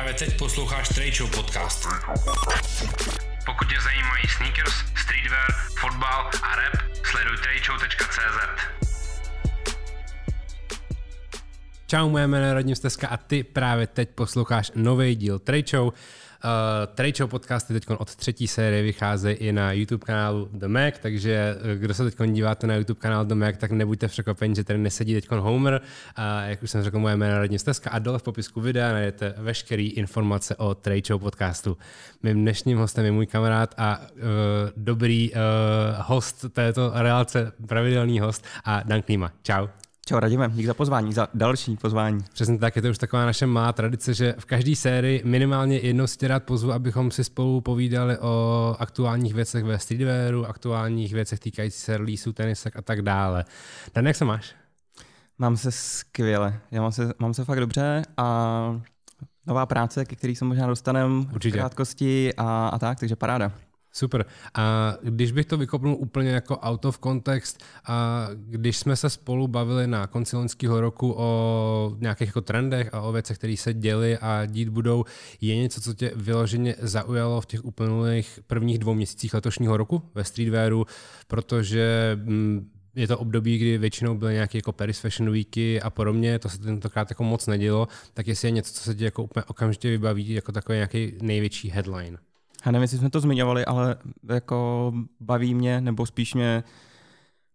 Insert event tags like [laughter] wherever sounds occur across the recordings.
Právě teď posloucháš Trade podcast. Pokud tě zajímají sneakers, streetwear, fotbal a rap, sleduj tradeshow.cz. Čau, moje jméno je Radim Steska a ty právě teď posloucháš nový díl Trade Show. Uh, Trade Show podcasty teď od třetí série vycházejí i na YouTube kanálu The Mac, takže uh, kdo se teď díváte na YouTube kanál The Mac, tak nebuďte překvapeni, že tady nesedí teď Homer. A jak už jsem řekl, moje jméno Radim Steska a dole v popisku videa najdete veškeré informace o Trade Show podcastu. Mým dnešním hostem je můj kamarád a uh, dobrý uh, host této relace, pravidelný host a Dan Klíma. Čau. Čau, radíme, dík za pozvání, za další pozvání. Přesně tak, je to už taková naše má tradice, že v každé sérii minimálně jednou si tě rád pozvu, abychom si spolu povídali o aktuálních věcech ve streetwearu, aktuálních věcech týkající se releaseů, tenisek a tak dále. Dan, jak se máš? Mám se skvěle, já mám se, mám se fakt dobře a nová práce, ke který se možná dostaneme v krátkosti a, a tak, takže paráda. Super. A když bych to vykopnul úplně jako out of context, a když jsme se spolu bavili na konci loňského roku o nějakých jako trendech a o věcech, které se děly a dít budou, je něco, co tě vyloženě zaujalo v těch uplynulých prvních dvou měsících letošního roku ve streetwearu, protože mm, je to období, kdy většinou byly nějaké jako Paris Fashion Weeky a podobně, to se tentokrát jako moc nedělo, tak jestli je něco, co se ti jako úplně okamžitě vybaví jako takový nějaký největší headline. Já nevím, jestli jsme to zmiňovali, ale jako baví mě, nebo spíš mě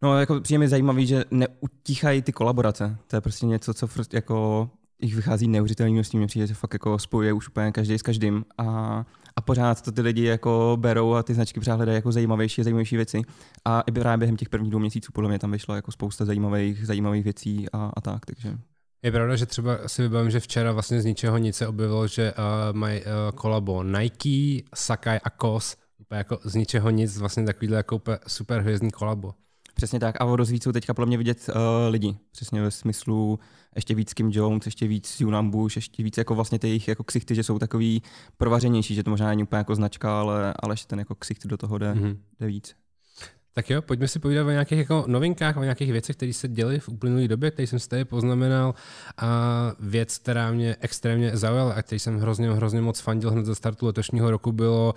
No, jako přijde mi zajímavý, že neutichají ty kolaborace. To je prostě něco, co prostě jako jich vychází neuvěřitelný množství. Mně přijde, že fakt jako spojuje už úplně každý s každým. A, a pořád to ty lidi jako berou a ty značky pořád hledají jako zajímavější a zajímavější věci. A i právě během těch prvních dvou měsíců podle mě tam vyšlo jako spousta zajímavých, zajímavých věcí a, a tak. Takže je pravda, že třeba si vybavím, že včera vlastně z ničeho nic se objevilo, že uh, mají uh, kolabo Nike, Sakai a Kos, úplně jako z ničeho nic, vlastně takovýhle jako super hvězdný kolabo. Přesně tak. A o dost víc jsou teďka podle mě vidět uh, lidi. Přesně ve smyslu ještě víc Kim Jones, ještě víc Yunam Bush, ještě víc jako vlastně ty jejich jako ksichty, že jsou takový provařenější, že to možná není úplně jako značka, ale, ale ještě ten jako ksicht do toho jde, mm-hmm. jde víc. Tak jo, pojďme si povídat o nějakých jako novinkách, o nějakých věcech, které se děly v uplynulé době, které jsem si tady poznamenal. A věc, která mě extrémně zaujala a který jsem hrozně, hrozně moc fandil hned ze startu letošního roku, bylo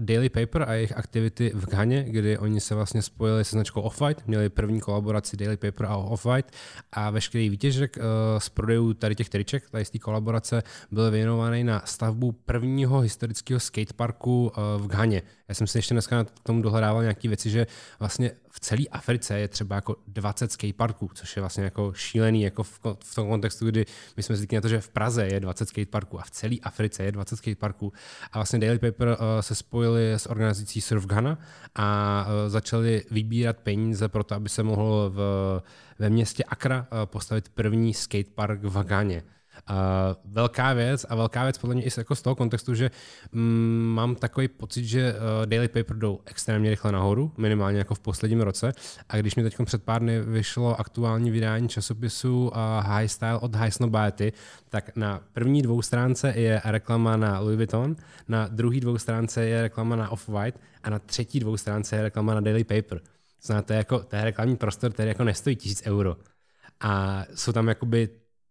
Daily Paper a jejich aktivity v Ghaně, kdy oni se vlastně spojili se značkou Off-White, měli první kolaboraci Daily Paper a Off-White a veškerý výtěžek uh, z prodejů tady těch triček, tady z té kolaborace, byl věnovaný na stavbu prvního historického skateparku uh, v Ghaně. Já jsem si ještě dneska k tomu dohledával nějaké věci, že vlastně v celé Africe je třeba jako 20 skateparků, což je vlastně jako šílený jako v, v tom kontextu, kdy my jsme zvyklí na to, že v Praze je 20 skateparků a v celé Africe je 20 skateparků. A vlastně Daily Paper uh, se spojili s organizací Surf Ghana a uh, začali vybírat peníze pro to, aby se mohl v, ve městě Accra uh, postavit první skatepark v Ghaně. Uh, velká věc a velká věc podle mě i jako z toho kontextu, že mm, mám takový pocit, že uh, Daily Paper jdou extrémně rychle nahoru, minimálně jako v posledním roce. A když mi teď před pár dny vyšlo aktuální vydání časopisu uh, High Style od High Snobiety, tak na první dvou stránce je reklama na Louis Vuitton, na druhý dvou stránce je reklama na Off-White a na třetí dvou stránce je reklama na Daily Paper. Znáte, jako, je reklamní prostor, který jako nestojí tisíc euro. A jsou tam jakoby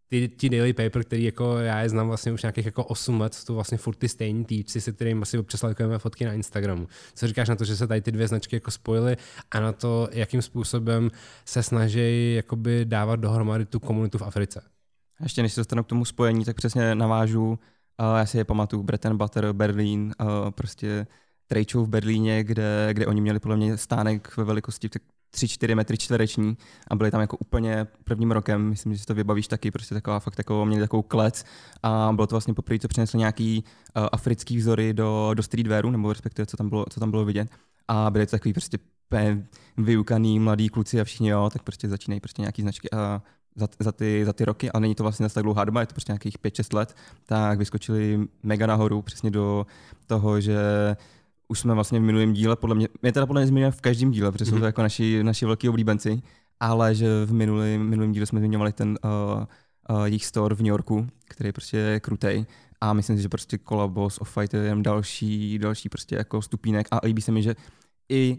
ty, ti daily paper, který jako já je znám vlastně už nějakých jako 8 let, jsou vlastně furt ty stejní týpci, se kterými asi občas lajkujeme fotky na Instagramu. Co říkáš na to, že se tady ty dvě značky jako spojily a na to, jakým způsobem se snaží jakoby dávat dohromady tu komunitu v Africe? Ještě než se dostanu k tomu spojení, tak přesně navážu, uh, já si je pamatuju, Breton Butter, Berlín, uh, prostě trade v Berlíně, kde, kde oni měli podle mě stánek ve velikosti 3-4 metry čtvereční a byli tam jako úplně prvním rokem, myslím, že si to vybavíš taky, prostě taková fakt takovou, měli takovou klec. A bylo to vlastně poprvé, co přinesli nějaký uh, africký vzory do, do streetwearu, nebo respektive co tam bylo, co tam bylo vidět. A byli to takový prostě vyukaný mladí kluci a všichni, jo, tak prostě začínají prostě nějaký značky a za, za, ty, za ty roky, a není to vlastně tak dlouhá doba, je to prostě nějakých 5-6 let, tak vyskočili mega nahoru přesně do toho, že už jsme vlastně v minulém díle, podle mě, mě teda podle mě zmiňujeme v každém díle, protože mm-hmm. jsou to mhm. jako naši, naši velký oblíbenci, ale že v minulém, minulém díle jsme zmiňovali ten uh, uh, jejich store v New Yorku, který je prostě krutej. A myslím si, že prostě kolabo s Off-White je jen další, další prostě jako stupínek a líbí se mi, že i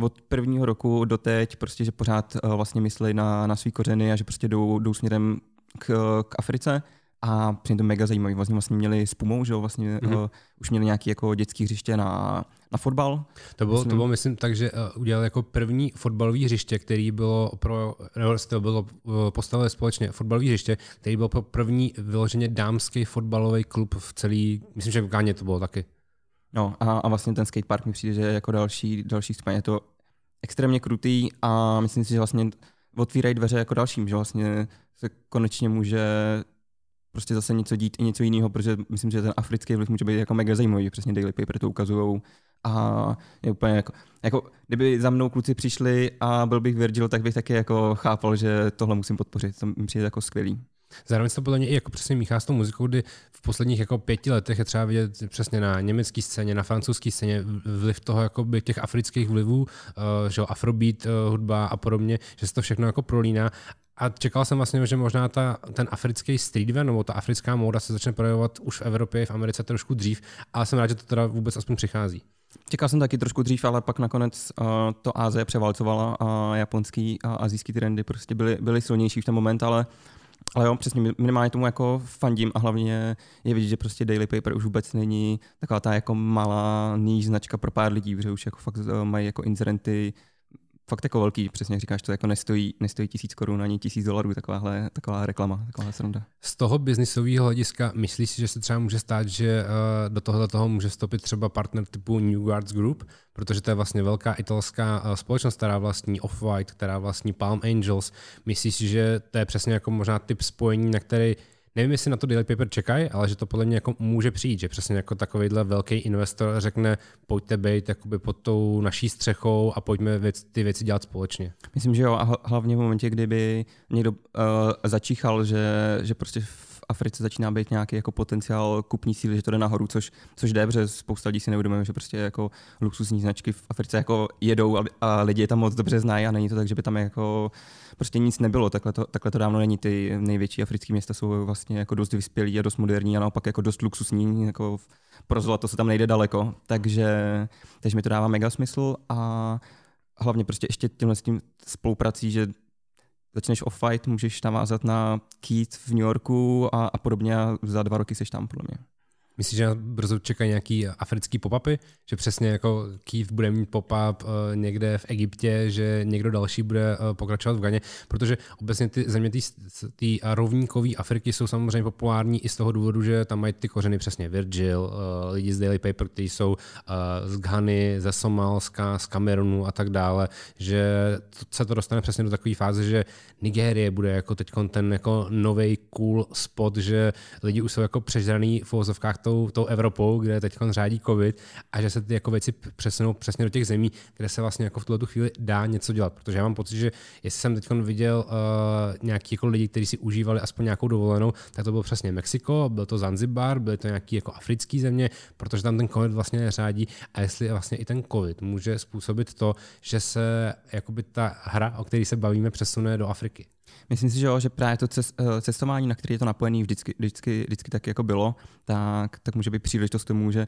od prvního roku do teď prostě, že pořád uh, vlastně myslí na, na svý kořeny a že prostě jdou, jdou směrem k, k Africe a přijde to mega zajímavý. Vlastně, vlastně měli s Pumou, že jo, vlastně mm-hmm. uh, už měli nějaký jako dětský hřiště na, na fotbal. To bylo, myslím, to bylo, myslím, tak, že uh, udělali jako první fotbalové hřiště, který bylo pro, to bylo uh, postavené společně fotbalové hřiště, který byl pro první vyloženě dámský fotbalový klub v celý, myslím, že v Gáně to bylo taky. No a, a vlastně ten skatepark mi přijde, že jako další, další stupeň. Je to extrémně krutý a myslím si, že vlastně otvírají dveře jako dalším, že vlastně se konečně může prostě zase něco dít i něco jiného, protože myslím, že ten africký vliv může být jako mega zajímavý, přesně Daily Paper to ukazují. A je úplně jako, jako, kdyby za mnou kluci přišli a byl bych Virgil, tak bych taky jako chápal, že tohle musím podpořit, to mi přijde jako skvělý. Zároveň se to podle mě i jako přesně míchá s tou muzikou, kdy v posledních jako pěti letech je třeba vidět přesně na německé scéně, na francouzské scéně vliv toho jakoby těch afrických vlivů, uh, že afrobeat uh, hudba a podobně, že se to všechno jako prolíná a čekal jsem vlastně, že možná ta, ten africký streetwear nebo ta africká móda se začne projevovat už v Evropě, v Americe trošku dřív, ale jsem rád, že to teda vůbec aspoň přichází. Čekal jsem taky trošku dřív, ale pak nakonec uh, to Ázie převálcovala a japonský a azijský trendy prostě byly, byly silnější v ten moment, ale ale jo, přesně, minimálně tomu jako fandím a hlavně je vidět, že prostě Daily Paper už vůbec není taková ta jako malá níž značka pro pár lidí, protože už jako fakt uh, mají jako incidenty fakt jako velký, přesně jak říkáš, to jako nestojí, nestojí tisíc korun ani tisíc dolarů, takováhle, taková reklama, taková sranda. Z toho biznisového hlediska myslíš si, že se třeba může stát, že uh, do tohohle toho může vstoupit třeba partner typu New Guards Group, protože to je vlastně velká italská uh, společnost, která vlastní Off-White, která vlastní Palm Angels. Myslíš si, že to je přesně jako možná typ spojení, na který nevím, jestli na to Daily Paper čekají, ale že to podle mě jako může přijít, že přesně jako takovýhle velký investor řekne, pojďte být pod tou naší střechou a pojďme věc, ty věci dělat společně. Myslím, že jo, a hlavně v momentě, kdyby někdo uh, začíchal, že, že prostě v Africe začíná být nějaký jako potenciál kupní síly, že to jde nahoru, což, což jde, protože spousta lidí si neuvědomuje, že prostě jako luxusní značky v Africe jako jedou a, a lidi je tam moc dobře znají a není to tak, že by tam jako prostě nic nebylo. Takhle to, takhle to dávno není. Ty největší africké města jsou vlastně jako dost vyspělý a dost moderní a naopak jako dost luxusní. Jako pro zlato se tam nejde daleko. Takže, takže mi to dává mega smysl a hlavně prostě ještě tímhle s tím spoluprací, že začneš off-fight, můžeš navázat na Keith v New Yorku a, a podobně a za dva roky seš tam, podle mě. Myslíš, že brzo čekají nějaký africký pop-upy? Že přesně jako Keith bude mít pop-up uh, někde v Egyptě, že někdo další bude uh, pokračovat v Ganě? Protože obecně ty země té rovníkové Afriky jsou samozřejmě populární i z toho důvodu, že tam mají ty kořeny přesně Virgil, uh, lidi z Daily Paper, kteří jsou z Ghany, ze Somálska, z Kamerunu a tak dále, že se to dostane přesně do takové fáze, že Nigérie bude jako teď ten jako nový cool spot, že lidi už jsou jako přežraný v tou, tou Evropou, kde teď řádí covid a že se ty jako věci přesunou přesně do těch zemí, kde se vlastně jako v tuhle chvíli dá něco dělat. Protože já mám pocit, že jestli jsem teď viděl uh, nějaký jako lidi, kteří si užívali aspoň nějakou dovolenou, tak to bylo přesně Mexiko, byl to Zanzibar, byly to nějaký jako africký země, protože tam ten covid vlastně neřádí a jestli vlastně i ten covid může způsobit to, že se jakoby ta hra, o které se bavíme, přesune do Afriky. Myslím si, že, jo, že právě to eh, cestování, na které je to napojené vždycky, vždycky, vždycky tak jako bylo, tak, tak může být příležitost k tomu, že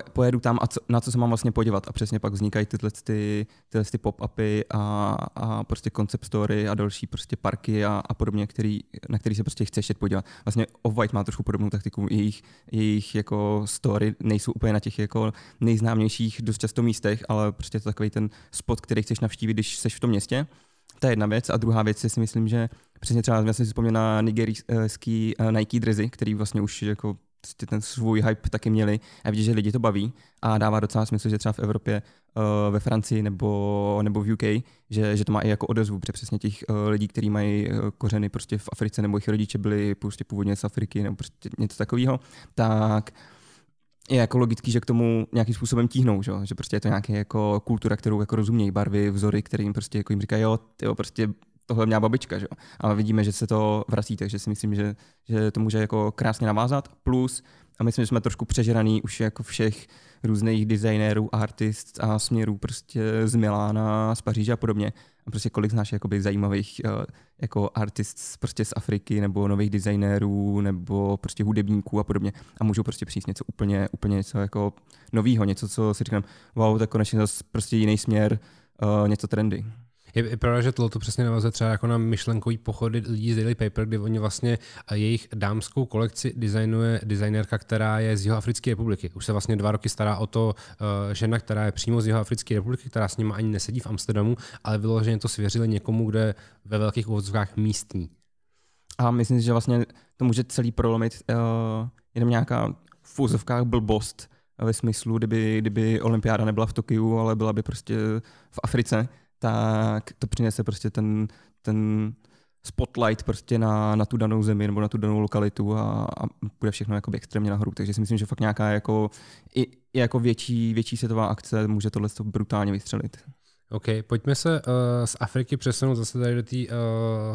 pojedu tam a co, na co se mám vlastně podívat. A přesně pak vznikají tyhle, ty, tyhle ty pop-upy a, a prostě concept story a další prostě parky a, a podobně, který, na který se prostě chceš podívat. Vlastně Off-White má trošku podobnou taktiku, jejich, jejich jako story nejsou úplně na těch jako nejznámějších dost často místech, ale prostě to takový ten spot, který chceš navštívit, když jsi v tom městě to je jedna věc. A druhá věc je si myslím, že přesně třeba já jsem si vzpomněl na nigerijský uh, Nike dresy, který vlastně už jako prostě ten svůj hype taky měli a vidíš, že lidi to baví a dává docela smysl, že třeba v Evropě, uh, ve Francii nebo, nebo v UK, že, že to má i jako odezvu, protože přesně těch uh, lidí, kteří mají kořeny prostě v Africe nebo jejich rodiče byli prostě původně z Afriky nebo prostě něco takového, tak je jako logický, že k tomu nějakým způsobem tíhnou, že, že prostě je to nějaká jako kultura, kterou jako rozumějí, barvy, vzory, kterým prostě jako jim říkají, jo, tyjo, prostě tohle měla babička, že? ale vidíme, že se to vrací, takže si myslím, že, že to může jako krásně navázat. Plus, a myslím, že jsme trošku přežraný už jako všech různých designérů, artist a směrů prostě z Milána, z Paříže a podobně. A prostě kolik znáš jakoby zajímavých uh, jako artist prostě z Afriky nebo nových designérů nebo prostě hudebníků a podobně a můžou prostě přijít něco úplně, úplně něco jako novýho, něco, co si říkám, wow, tak konečně zase prostě jiný směr, uh, něco trendy. Je, je pravda, že tohle to přesně navazuje třeba jako na myšlenkový pochody lidí z Daily Paper, kdy oni vlastně jejich dámskou kolekci designuje designérka, která je z Jihoafrické republiky. Už se vlastně dva roky stará o to uh, žena, která je přímo z Jihoafrické republiky, která s nimi ani nesedí v Amsterdamu, ale vyloženě to svěřili někomu, kde ve velkých uvozovkách místní. A myslím si, že vlastně to může celý prolomit uh, jenom nějaká v úzovkách blbost ve smyslu, kdyby, kdyby olympiáda nebyla v Tokiu, ale byla by prostě v Africe, tak to přinese prostě ten, ten spotlight prostě na, na tu danou zemi nebo na tu danou lokalitu a, a bude všechno jakoby extrémně nahoru. Takže si myslím, že fakt nějaká jako, i, jako větší, větší světová akce může tohle brutálně vystřelit. OK, pojďme se uh, z Afriky přesunout zase tady do té uh,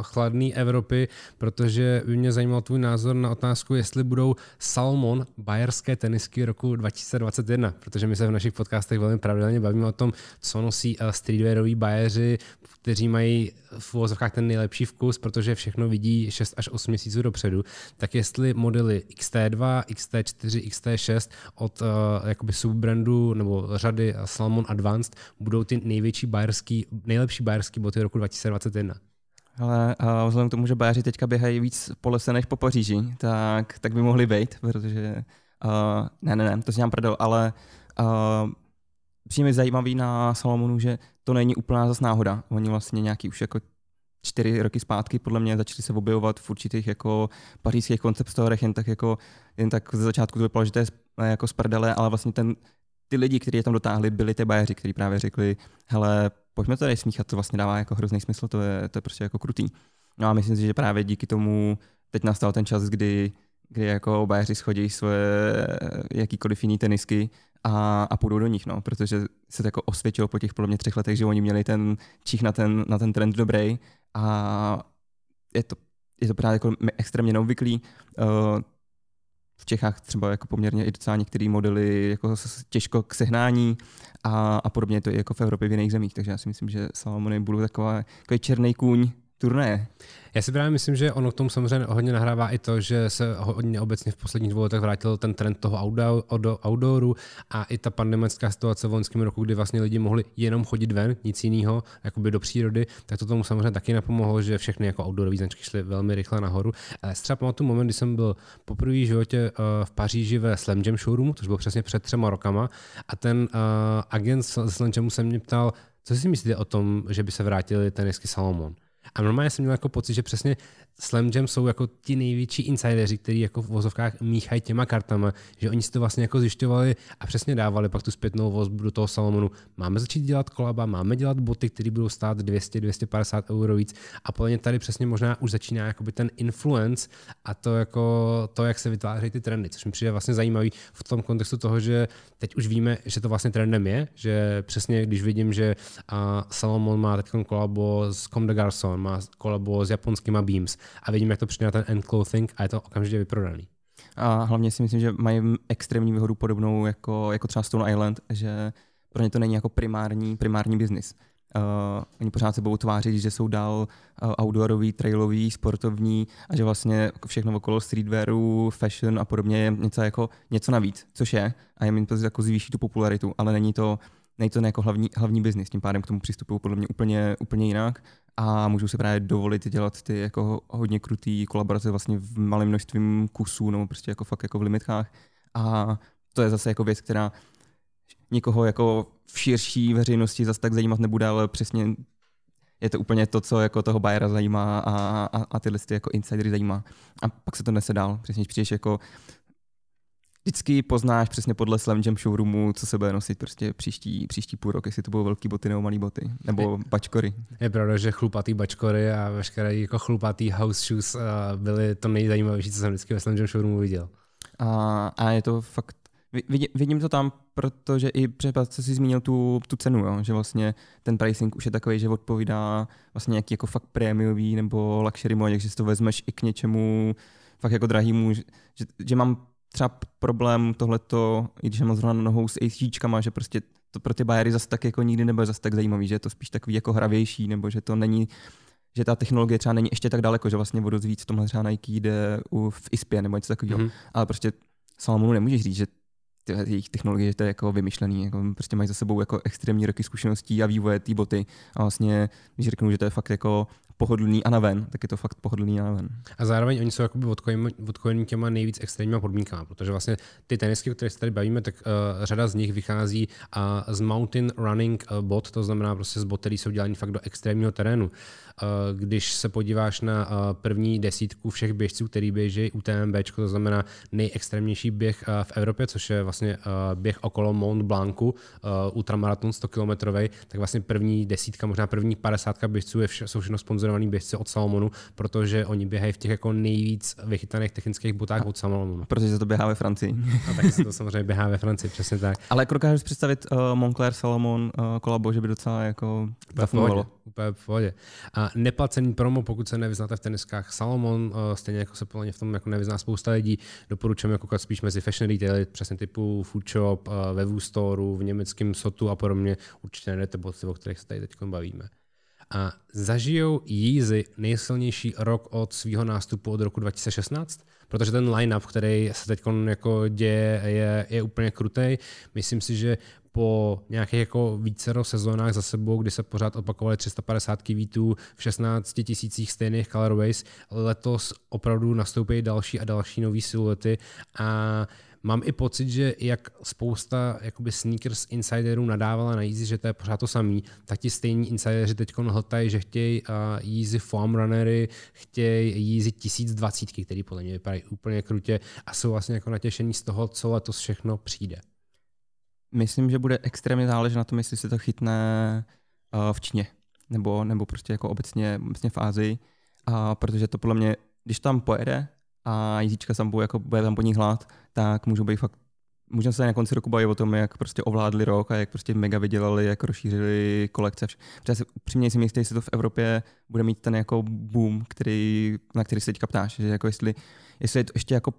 chladné Evropy, protože by mě zajímal tvůj názor na otázku, jestli budou Salmon bajerské tenisky roku 2021, protože my se v našich podcastech velmi pravidelně bavíme o tom, co nosí uh, streetwearoví bajeři, kteří mají v uvozovkách ten nejlepší vkus, protože všechno vidí 6 až 8 měsíců dopředu, tak jestli modely XT2, XT4, XT6 od uh, jakoby subbrandu nebo řady Salmon Advanced budou ty největší bajerský, nejlepší bajerský boty roku 2021. Ale uh, vzhledem k tomu, že Bajeři teďka běhají víc po lese než po Paříži, tak, tak by mohli být, protože uh, ne, ne, ne, to si nám prdel, ale uh, přijde zajímavý na Salomonu, že to není úplná zas náhoda. Oni vlastně nějaký už jako čtyři roky zpátky podle mě začali se objevovat v určitých jako pařížských koncept storech, jen tak jako, jen tak ze začátku to vypadalo, že to je jako z prdele, ale vlastně ten, ty lidi, kteří je tam dotáhli, byli ty bajeři, kteří právě řekli, hele, pojďme to tady smíchat, to vlastně dává jako hrozný smysl, to je, to je prostě jako krutý. No a myslím si, že právě díky tomu teď nastal ten čas, kdy, kdy jako bajeři schodí svoje jakýkoliv jiný tenisky a, a půjdou do nich, no, protože se to jako osvědčilo po těch podle mě třech letech, že oni měli ten čich na ten, na ten trend dobrý a je to, je to právě jako extrémně neobvyklý. Uh, v Čechách třeba jako poměrně i docela některé modely jako těžko k sehnání a, a podobně to je jako v Evropě v jiných zemích, takže já si myslím, že Salomony budou taková, takový černý kůň turné. Já si právě myslím, že ono k tomu samozřejmě hodně nahrává i to, že se hodně obecně v posledních dvou letech vrátil ten trend toho outdooru a i ta pandemická situace v loňském roku, kdy vlastně lidi mohli jenom chodit ven, nic jiného, jakoby do přírody, tak to tomu samozřejmě taky napomohlo, že všechny jako outdoorové značky šly velmi rychle nahoru. Ale třeba pamatuju moment, kdy jsem byl poprvé v životě eh, v Paříži ve Slam Jam showroomu, což bylo přesně před třema rokama a ten uh, agent z Slam Jamu se mě ptal, co si myslíte o tom, že by se vrátili tenisky Salomon? A normálně jsem měl jako pocit, že přesně Slam Jam jsou jako ti největší insideři, kteří jako v vozovkách míchají těma kartama, že oni si to vlastně jako zjišťovali a přesně dávali pak tu zpětnou vozbu do toho Salomonu. Máme začít dělat kolaba, máme dělat boty, které budou stát 200-250 euro víc a podle tady přesně možná už začíná jakoby ten influence a to jako to, jak se vytvářejí ty trendy, což mi přijde vlastně zajímavý v tom kontextu toho, že teď už víme, že to vlastně trendem je, že přesně když vidím, že Salomon má teď kolabo s Comme de Garçon, má kolabo s japonskýma Beams, a vidím, jak to přijde na ten end clothing a je to okamžitě vyprodaný. A hlavně si myslím, že mají extrémní výhodu podobnou jako, jako třeba Stone Island, že pro ně to není jako primární, primární biznis. Uh, oni pořád se budou tvářit, že jsou dál uh, outdoorový, trailový, sportovní a že vlastně všechno okolo streetwearu, fashion a podobně je něco, jako, něco navíc, což je a jim to jako zvýší tu popularitu, ale není to, není to jako hlavní, hlavní biznis, tím pádem k tomu přistupují podle mě úplně, úplně jinak a můžou si právě dovolit dělat ty jako hodně krutý kolaborace vlastně v malém množství kusů nebo prostě jako fakt jako v limitkách a to je zase jako věc, která nikoho jako v širší veřejnosti zase tak zajímat nebude, ale přesně je to úplně to, co jako toho Bayera zajímá a, a, a tyhle ty jako insidery zajímá. A pak se to nese dál. Přesně, když přijdeš jako vždycky poznáš přesně podle Slam Jam showroomu, co se bude nosit prostě příští, příští půl rok, jestli to budou velký boty nebo malý boty, nebo bačkory. Je pravda, že chlupatý bačkory a veškeré jako chlupatý house shoes uh, byly to nejzajímavější, co jsem vždycky ve Slam Jam showroomu viděl. A, a je to fakt, vidím, vidím to tam, protože i třeba co jsi zmínil tu, tu cenu, jo? že vlastně ten pricing už je takový, že odpovídá vlastně nějaký jako fakt prémiový nebo luxury model, že si to vezmeš i k něčemu fakt jako drahýmu, že, že mám třeba problém tohleto, i když mám zrovna nohou s ACGčkama, že prostě to pro ty bajery zase tak jako nikdy nebude zase tak zajímavý, že je to spíš takový jako hravější, nebo že to není, že ta technologie třeba není ještě tak daleko, že vlastně vodu víc v tomhle třeba Nike jde u, v ISPě nebo něco takového. Mm-hmm. Ale prostě Salomonu nemůžeš říct, že jejich technologie, že to je jako vymyšlený, jako prostě mají za sebou jako extrémní roky zkušeností a vývoje té boty a vlastně, když řeknu, že to je fakt jako pohodlný a naven, tak je to fakt pohodlný a naven. A zároveň oni jsou jakoby odkojeni těma nejvíc extrémníma podmínkama, protože vlastně ty tenisky, o kterých se tady bavíme, tak uh, řada z nich vychází uh, z mountain running uh, bot, to znamená prostě z bot, který jsou dělaný fakt do extrémního terénu. Uh, když se podíváš na uh, první desítku všech běžců, který běží UTMB, to znamená nejextrémnější běh uh, v Evropě, což je vlastně uh, běh okolo Mont Blancu, uh, ultramaraton 100 km, tak vlastně první desítka, možná první padesátka běžců je vše, jsou všechno sponzorovaný běžci od Salomonu, protože oni běhají v těch jako nejvíc vychytaných technických botách od Salomonu. Protože se to běhá ve Francii. A tak se to samozřejmě běhá ve Francii, přesně tak. Ale jak dokážeš představit uh, Moncler Salomon uh, kolabo, že by docela jako zafungovalo? Úplně v pohodě. A neplacený promo, pokud se nevyznáte v teniskách Salomon, uh, stejně jako se podle mě v tom jako nevyzná spousta lidí, doporučujeme koukat spíš mezi fashion retaily, přesně typu Food Shop, uh, ve v německém Sotu a podobně. Určitě najdete boty, o kterých se tady teď bavíme a zažijou Yeezy nejsilnější rok od svého nástupu od roku 2016, protože ten line-up, který se teď jako děje, je, je úplně krutý. Myslím si, že po nějakých jako vícero sezónách za sebou, kdy se pořád opakovaly 350 kvítů v 16 tisících stejných colorways, letos opravdu nastoupí další a další nové siluety a mám i pocit, že jak spousta jakoby sneakers insiderů nadávala na Yeezy, že to je pořád to samý, tak ti stejní insideři teď hltají, že chtějí uh, Yeezy foam runnery, chtějí Yeezy 1020, který podle mě vypadají úplně krutě a jsou vlastně jako natěšení z toho, co letos všechno přijde. Myslím, že bude extrémně záležet na tom, jestli se to chytne uh, v Číně, nebo, nebo prostě jako obecně, obecně v Ázii, uh, protože to podle mě, když tam pojede, a jízíčka tam bude, jako bude tam po ní hlad, tak můžou být fakt Můžeme se na konci roku bavit o tom, jak prostě ovládli rok a jak prostě mega vydělali, jak rozšířili kolekce. Protože si upřímně si myslím, jestli to v Evropě bude mít ten jako boom, který, na který se teďka ptáš, že jako jestli, jestli je to ještě jako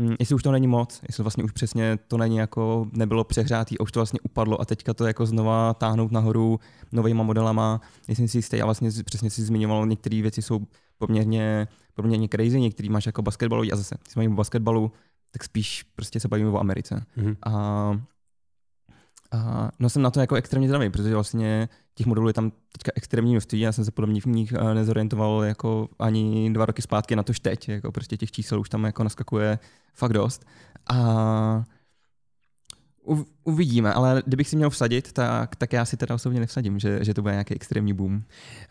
Mm, jestli už to není moc, jestli vlastně už přesně to není jako, nebylo přehřátý a už to vlastně upadlo a teďka to jako znova táhnout nahoru novýma modelama, myslím si jistý a vlastně přesně si zmiňoval, některé věci jsou poměrně, poměrně crazy, některý máš jako basketbalový a zase, když o basketbalu, tak spíš prostě se bavíme o Americe. Mm-hmm. A a no jsem na to jako extrémně zdravý, protože vlastně těch modelů je tam teďka extrémní množství, já jsem se podle mě v nich eh, nezorientoval jako ani dva roky zpátky na tož teď, jako prostě těch čísel už tam jako naskakuje fakt dost. A uvidíme, ale kdybych si měl vsadit, tak, tak já si teda osobně nevsadím, že, že to bude nějaký extrémní boom.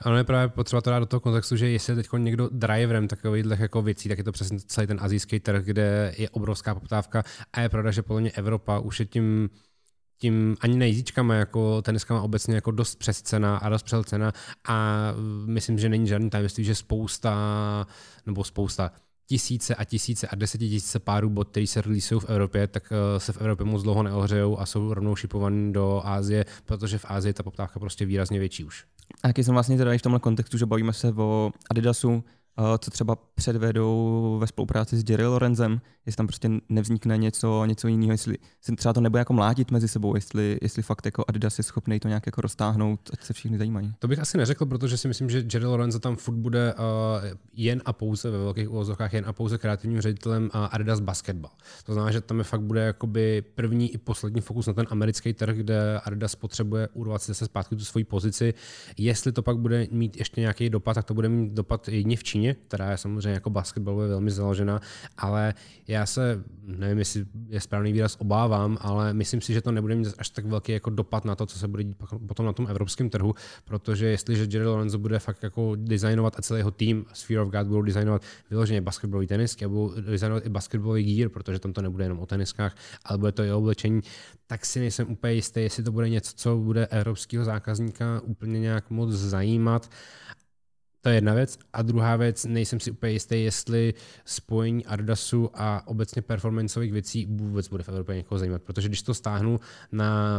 Ano, je právě potřeba to dát do toho kontextu, že jestli je teď někdo driverem takových jako věcí, tak je to přesně celý ten azijský trh, kde je obrovská poptávka a je pravda, že podle mě Evropa už je tím tím ani nejízíčkama, jako teniskama obecně jako dost přescena a dost přelcena a myslím, že není žádný tajemství, že spousta, nebo spousta, tisíce a tisíce a desetitisíce párů bot, který se releaseují v Evropě, tak eh, se v Evropě moc dlouho neohřejou a jsou rovnou šipovaný do Ázie, protože v Ázii ta poptávka prostě výrazně větší už. A jaký jsem vlastně teda v tomhle kontextu, že bavíme se o Adidasu, co třeba předvedou ve spolupráci s Jerry Lorenzem, jestli tam prostě nevznikne něco, něco jiného, jestli se třeba to nebude jako mlátit mezi sebou, jestli, jestli fakt jako Adidas je schopný to nějak jako roztáhnout, ať se všichni zajímají. To bych asi neřekl, protože si myslím, že Jerry Lorenzo tam furt bude uh, jen a pouze ve velkých úvozovkách, jen a pouze kreativním ředitelem uh, Adidas Basketball. To znamená, že tam je fakt bude jakoby první i poslední fokus na ten americký trh, kde Adidas potřebuje urvat zase zpátky tu svoji pozici. Jestli to pak bude mít ještě nějaký dopad, tak to bude mít dopad jedině v Číně, která je samozřejmě jako basketbalově velmi založená, ale já se, nevím, jestli je správný výraz, obávám, ale myslím si, že to nebude mít až tak velký jako dopad na to, co se bude dít potom na tom evropském trhu, protože jestliže Jerry Lorenzo bude fakt jako designovat a celý jeho tým Sphere of God budou designovat vyloženě basketbalový tenisky a budou designovat i basketbalový gear, protože tam to nebude jenom o teniskách, ale bude to i oblečení, tak si nejsem úplně jistý, jestli to bude něco, co bude evropského zákazníka úplně nějak moc zajímat. To je jedna věc. A druhá věc, nejsem si úplně jistý, jestli spojení Adidasu a obecně performanceových věcí vůbec bude v Evropě někoho zajímat. Protože když to stáhnu na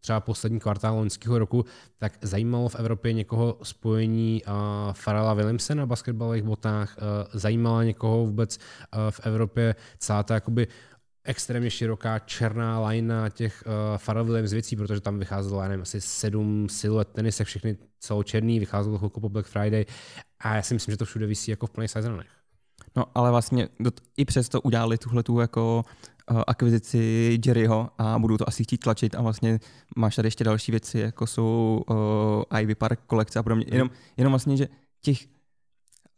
třeba poslední kvartál loňského roku, tak zajímalo v Evropě někoho spojení uh, Farala Williamse na basketbalových botách, uh, zajímala někoho vůbec uh, v Evropě celá ta jakoby extrémně široká černá lajna těch uh, Pharrell Williams věcí, protože tam vycházelo, já nevím, asi sedm siluet tenisek, všechny celočerný, vycházelo chvilku po Black Friday a já si myslím, že to všude vysí jako v plných sezonech. No, ale vlastně i přesto udělali tuhle tu jako uh, akvizici Jerryho a budou to asi chtít tlačit a vlastně máš tady ještě další věci, jako jsou uh, Ivy Park kolekce a podobně. Jenom, jenom vlastně, že těch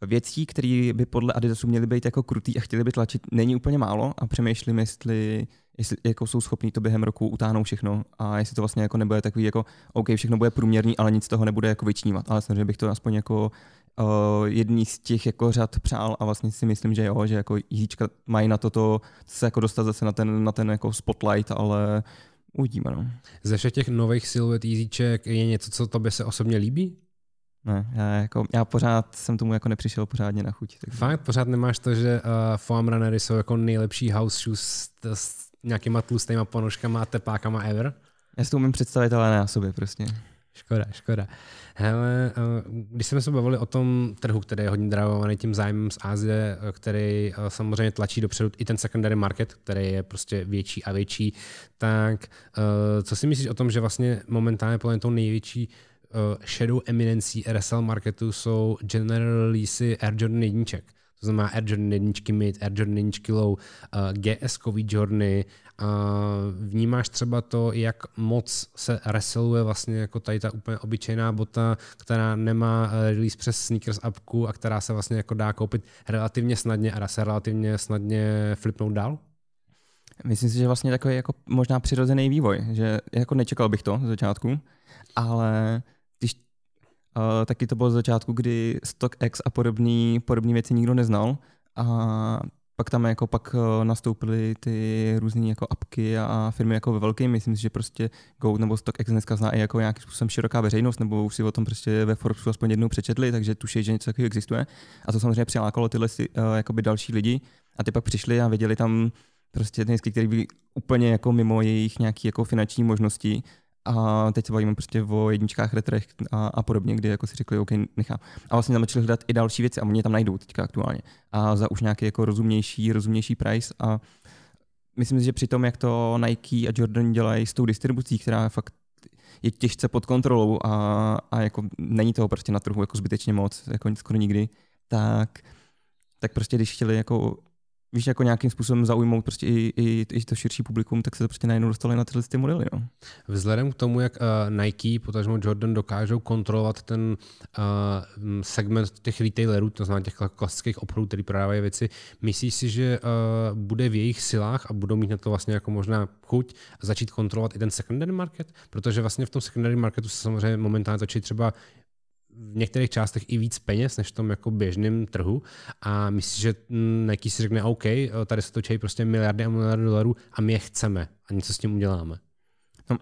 věcí, které by podle Adidasu měly být jako krutý a chtěli by tlačit, není úplně málo a přemýšlím, jestli, jestli jako jsou schopní to během roku utáhnout všechno a jestli to vlastně jako nebude takový jako OK, všechno bude průměrný, ale nic z toho nebude jako vyčnívat. Ale samozřejmě bych to aspoň jako uh, jedný z těch jako řad přál a vlastně si myslím, že jo, že jako jíčka mají na toto se jako dostat zase na ten, na ten jako spotlight, ale uvidíme. No. Ze všech těch nových siluet jízíček je něco, co tobě se osobně líbí? Ne, já, jako, já pořád jsem tomu jako nepřišel pořádně na chuť. Tak... Fakt? Pořád nemáš to, že uh, foam runnery jsou jako nejlepší house shoes s, s nějakýma tlustýma ponožkama a tepákama ever? Já si to umím představit, ale ne na sobě prostě. Škoda, škoda. Hele, když jsme se bavili o tom trhu, který je hodně drahovaný tím zájmem z Asie, který samozřejmě tlačí dopředu i ten secondary market, který je prostě větší a větší, tak co si myslíš o tom, že vlastně momentálně podle tou největší shadow eminencí RSL marketu jsou general leasy Air Jordan jedniček. To znamená Air Jordan jedničky mid, Air Jordan jedničky low, uh, GS Journey, Vnímáš třeba to, jak moc se reseluje vlastně jako tady ta úplně obyčejná bota, která nemá eh, release přes sneakers appku a která se vlastně jako dá koupit relativně snadně a dá se relativně snadně flipnout dál? Myslím si, že vlastně takový jako možná přirozený vývoj, že jako nečekal bych to z začátku, ale uh, taky to bylo z začátku, kdy StockX a podobné podobný věci nikdo neznal a pak tam jako pak eh, nastoupily ty různé jako apky a firmy jako ve velkým. Myslím si, že prostě Go nebo StockX dneska zná i jako nějakým způsobem široká veřejnost, nebo už si o tom prostě ve Forbesu aspoň jednou přečetli, takže tuší, že něco takového existuje. A to samozřejmě přilákalo tyhle uh, další lidi a ty pak přišli a viděli tam prostě tenisky, které byly úplně jako mimo jejich nějaké jako finanční možnosti a teď se bavíme prostě o jedničkách, retrech a, a podobně, kdy jako si řekli, OK, nechám. A vlastně tam začali hledat i další věci a oni tam najdou teďka aktuálně. A za už nějaký jako rozumnější, rozumnější price a myslím si, že při tom, jak to Nike a Jordan dělají s tou distribucí, která fakt je těžce pod kontrolou a, a jako není toho prostě na trhu jako zbytečně moc, jako skoro nikdy, tak, tak prostě když chtěli jako víš, jako nějakým způsobem zaujmout prostě i, i, i to širší publikum, tak se to prostě najednou dostali na tyhle ty modely. No. Vzhledem k tomu, jak uh, Nike, potažmo Jordan dokážou kontrolovat ten uh, segment těch retailerů, to znamená těch klasických obchodů, který prodávají věci, myslíš si, že uh, bude v jejich silách a budou mít na to vlastně jako možná chuť začít kontrolovat i ten secondary market? Protože vlastně v tom secondary marketu se samozřejmě momentálně točí třeba v některých částech i víc peněz než v tom jako běžném trhu a myslím, že Nike si řekne OK, tady se točí prostě miliardy a miliardy dolarů a my je chceme a něco s tím uděláme. No,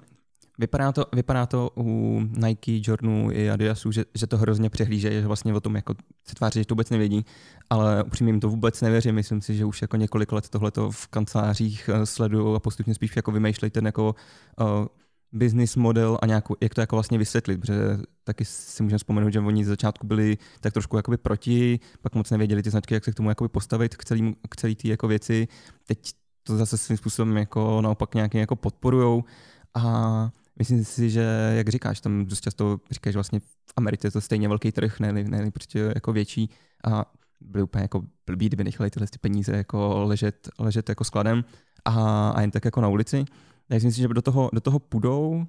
vypadá, to, vypadá to u Nike, Jordanu i Adidasu, že, že to hrozně přehlíže, že vlastně o tom jako se tváří, že to vůbec nevědí, ale upřímně jim to vůbec nevěřím. Myslím si, že už jako několik let tohleto v kancelářích eh, sledují a postupně spíš jako vymýšlejí ten jako uh, business model a nějakou, jak to jako vlastně vysvětlit, protože taky si můžeme vzpomenout, že oni z začátku byli tak trošku jakoby proti, pak moc nevěděli ty značky, jak se k tomu jakoby postavit, k celý, k celý té jako věci. Teď to zase svým způsobem jako naopak nějaký jako podporujou a myslím si, že jak říkáš, tam dost často říkáš, že vlastně v Americe je to stejně velký trh, ne, ne prostě jako větší a byli úplně jako blbý, kdyby nechali tyhle ty peníze jako ležet, ležet jako skladem a, a jen tak jako na ulici. Já si myslím, že do toho, do toho půjdou,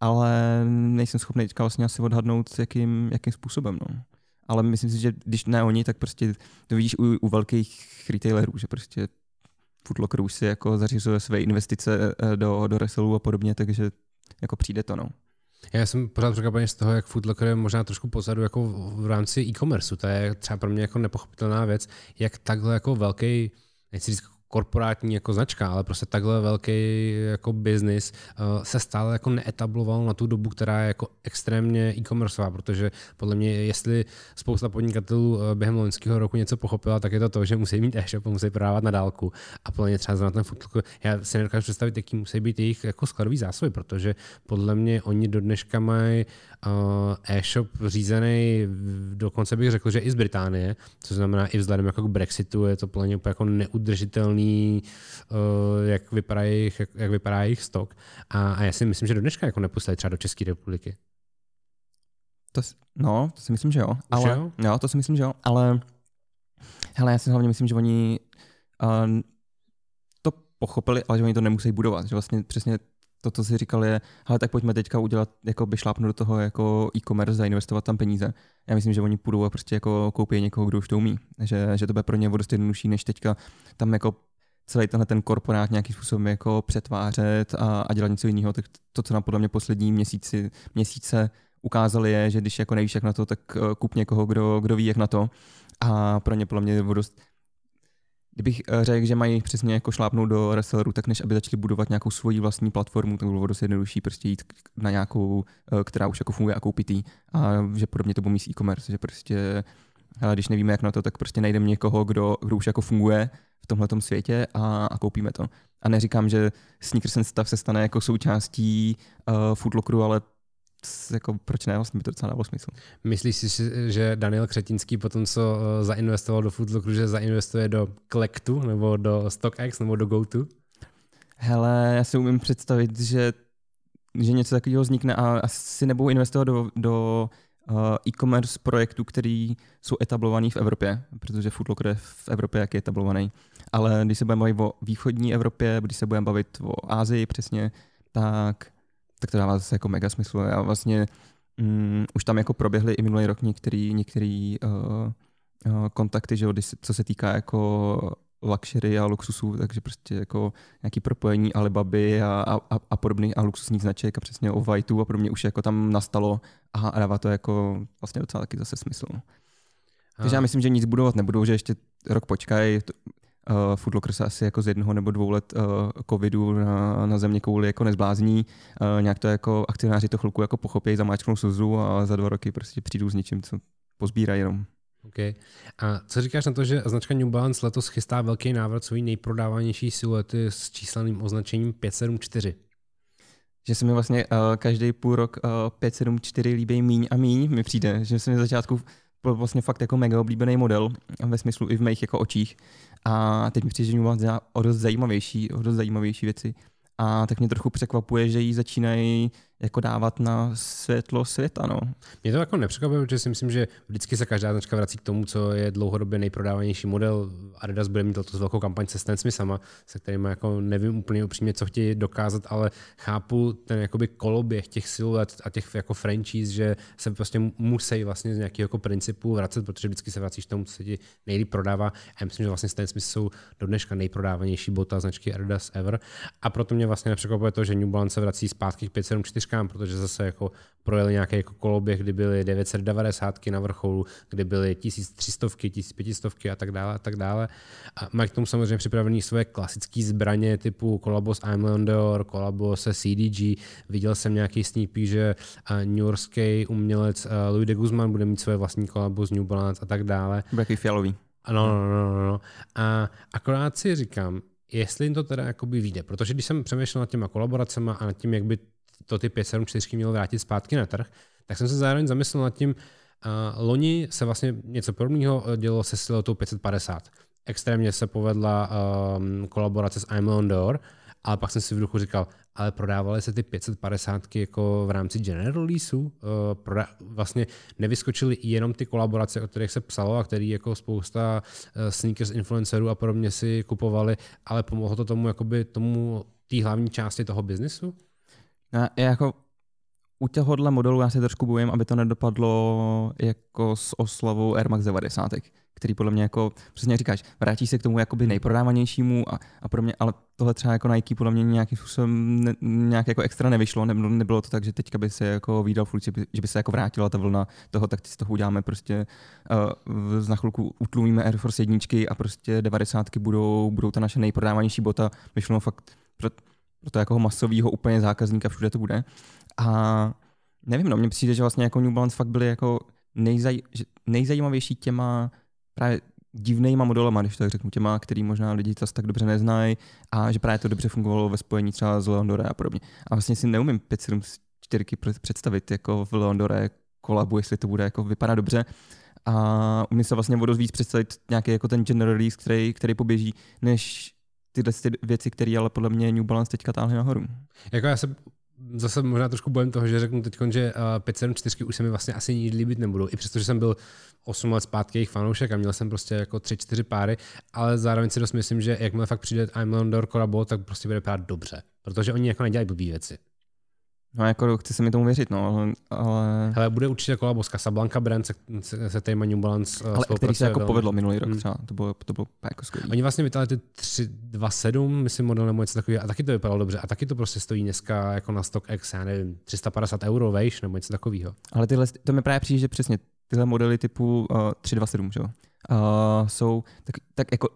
ale nejsem schopný teďka vlastně asi odhadnout, jakým, jakým způsobem. No. Ale myslím si, že když ne oni, tak prostě to vidíš u, u velkých retailerů, že prostě Footlocker už si jako zařizuje své investice eh, do, do reselů a podobně, takže jako přijde to, no. Já jsem pořád překvapený z toho, jak Footlocker je možná trošku pozadu jako v rámci e-commerce. To je třeba pro mě jako nepochopitelná věc, jak takhle jako velký, nechci říct korporátní jako značka, ale prostě takhle velký jako business uh, se stále jako neetabloval na tu dobu, která je jako extrémně e-commerceová, protože podle mě, jestli spousta podnikatelů uh, během loňského roku něco pochopila, tak je to to, že musí mít e-shop, musí prodávat na dálku. A podle mě třeba na ten footlook, já si nedokážu představit, jaký musí být jejich jako skladový zásoby, protože podle mě oni do dneška mají e-shop řízený, dokonce bych řekl, že i z Británie, co znamená i vzhledem jako k Brexitu je to úplně jako neudržitelný uh, jak, vypadá jejich, jak, jak vypadá jejich stok. A, a já si myslím, že do dneška jako nepustili třeba do České republiky. To, no, to si myslím, že jo. Ale, jo? jo? to si myslím, že jo. Ale Hele, já si hlavně myslím, že oni uh, to pochopili, ale že oni to nemusí budovat. Že vlastně přesně to, co jsi říkal, je, ale tak pojďme teďka udělat, jako by šlápnout do toho jako e-commerce, zainvestovat tam peníze. Já myslím, že oni půjdou a prostě jako koupí někoho, kdo už to umí. Že, že to bude pro ně dost jednodušší, než teďka tam jako celý tenhle ten korporát nějakým způsobem jako přetvářet a, a dělat něco jiného. Tak to, co nám podle mě poslední měsíci, měsíce ukázali je, že když jako nevíš jak na to, tak eh, kup někoho, kdo, kdo ví jak na to. A pro ně podle mě dost Kdybych eh, řekl, že mají přesně jako šlápnout do resellerů, tak než aby začali budovat nějakou svoji vlastní platformu, tak bylo dost jednodušší prostě jít na nějakou, eh, která už jako funguje a koupit jí. A že podobně to bomí s e-commerce, že prostě když nevíme jak na to, tak prostě najdeme někoho, kdo, kdo už jako funguje v tomhle světě a, a koupíme to. A neříkám, že Sneakers and Stuff se stane jako součástí uh, Footlockeru, ale jako, proč ne, vlastně by to docela dávalo smysl. Myslíš si, že Daniel Křetinský potom, co eh, zainvestoval do Footlockeru, že zainvestuje do Collectu, nebo do StockX, nebo do GoTo? Hele, já si umím představit, že, že něco takového vznikne a asi nebudou investovat do, do uh, e-commerce projektů, který jsou etablovaný v Evropě, protože Footlocker je v Evropě jak je etablovaný. Ale když se budeme bavit o východní Evropě, když se budeme bavit o Ázii přesně, tak tak to dává zase jako mega smysl. Já vlastně mm, už tam jako proběhly i minulý rok některý, některý uh, uh, kontakty, že co se týká jako luxury a luxusů, takže prostě jako nějaký propojení Alibaby a, a, a podobných a luxusních značek a přesně o Whiteu a podobně už jako tam nastalo a, a dává to jako vlastně docela taky zase smysl. Takže já myslím, že nic budovat nebudou, že ještě rok počkají, uh, Footlocker se asi jako z jednoho nebo dvou let uh, covidu na, na země kouli jako nezblázní. Uh, nějak to jako akcionáři to chvilku jako pochopí, zamáčknou slzu a za dva roky prostě přijdou s něčím, co pozbírají jenom. Okay. A co říkáš na to, že značka New Balance letos chystá velký návrat svojí nejprodávanější siluety s čísleným označením 574? Že se mi vlastně uh, každý půl rok uh, 574 líbí míň a míň, mi přijde, že se mi začátku byl vlastně fakt jako mega oblíbený model ve smyslu i v mých jako očích. A teď mi přijde, že o dost zajímavější, o dost zajímavější věci. A tak mě trochu překvapuje, že jí začínají jako dávat na světlo světa. No. Mě to jako nepřekvapuje, protože si myslím, že vždycky se každá značka vrací k tomu, co je dlouhodobě nejprodávanější model. Adidas bude mít letos velkou kampaň se Stancemi sama, se kterými jako nevím úplně upřímně, co chtějí dokázat, ale chápu ten jakoby koloběh těch siluet a těch jako franchise, že se prostě musí vlastně z nějakého jako principu vracet, protože vždycky se vracíš k tomu, co se ti nejlíp prodává. A myslím, že vlastně Stancemi jsou do dneška nejprodávanější bota značky Adidas ever. A proto mě vlastně nepřekvapuje to, že New Balance se vrací zpátky k 574 čtyřkám, protože zase jako projeli nějaký jako koloběh, kdy byly 990 na vrcholu, kdy byly 1300, 1500 a tak dále a tak dále. A mají k tomu samozřejmě připravený své klasické zbraně typu kolabo s I'm Leondor, kolabo se CDG. Viděl jsem nějaký sneak že Yorkský umělec Louis de Guzman bude mít své vlastní kolabo s New Balance a tak dále. Bude fialový. Ano, no, no, no, no. A akorát si říkám, jestli jim to teda jakoby vyjde, protože když jsem přemýšlel nad těma kolaboracemi a nad tím, jak by to ty 574 mělo vrátit zpátky na trh, tak jsem se zároveň zamyslel nad tím, uh, loni se vlastně něco podobného eh, dělo se silotou 550. Extrémně se povedla um, kolaborace s I'm on Door, ale pak jsem si v duchu říkal, ale prodávaly se ty 550 jako v rámci general leaseu. Uh, proda- vlastně nevyskočily jenom ty kolaborace, o kterých se psalo a který jako spousta uh, sneakers influencerů a podobně si kupovali, ale pomohlo to tomu, jakoby tomu té hlavní části toho biznesu? Já, já jako u tohohle modelu já se trošku bojím, aby to nedopadlo jako s oslavou Air Max 90, který podle mě jako, přesně říkáš, vrátí se k tomu jakoby nejprodávanějšímu a, a pro mě, ale tohle třeba jako Nike podle mě nějakým způsobem ne, nějak jako extra nevyšlo, nebylo, nebylo to tak, že teďka by se jako výdal furt, že by, že by se jako vrátila ta vlna toho, tak z toho uděláme prostě uh, za chvilku utlumíme Air Force jedničky a prostě 90 budou, budou ta naše nejprodávanější bota, vyšlo fakt, pro to jako masového úplně zákazníka všude to bude. A nevím, no, mně přijde, že vlastně jako New Balance fakt byly jako nejzaj, nejzajímavější těma právě divnýma modelama, když tak řeknu, těma, který možná lidi zase tak dobře neznají a že právě to dobře fungovalo ve spojení třeba s Leondore a podobně. A vlastně si neumím 574 představit jako v Leondore kolabu, jestli to bude jako vypadat dobře. A umím se vlastně o dost víc představit nějaký jako ten general release, který, který poběží, než tyhle ty věci, které ale podle mě New Balance teďka táhly nahoru. Jako já se zase možná trošku bojím toho, že řeknu teď, že uh, 574 už se mi vlastně asi nikdy líbit nebudou. I přesto, že jsem byl 8 let zpátky jejich fanoušek a měl jsem prostě jako 3-4 páry, ale zároveň si dost myslím, že jakmile fakt přijde I'm Londor Korabo, tak prostě bude vypadat dobře. Protože oni jako nedělají blbý věci. No jako chci se mi tomu věřit, no, ale... Hele, bude určitě kolabo s Casablanca Brand, se, se, se týma New Balance Ale který se jako velmi. povedlo minulý rok hmm. třeba, to bylo, to bylo jako skvělé. Oni vlastně vytáhli ty 327, myslím model nebo něco takového, a taky to vypadalo dobře. A taky to prostě stojí dneska jako na StockX, já nevím, 350 euro, vejš, nebo něco takového. Ale tyhle, to mi právě přijde, že přesně tyhle modely typu uh, 327, že jo, uh, jsou tak, tak jako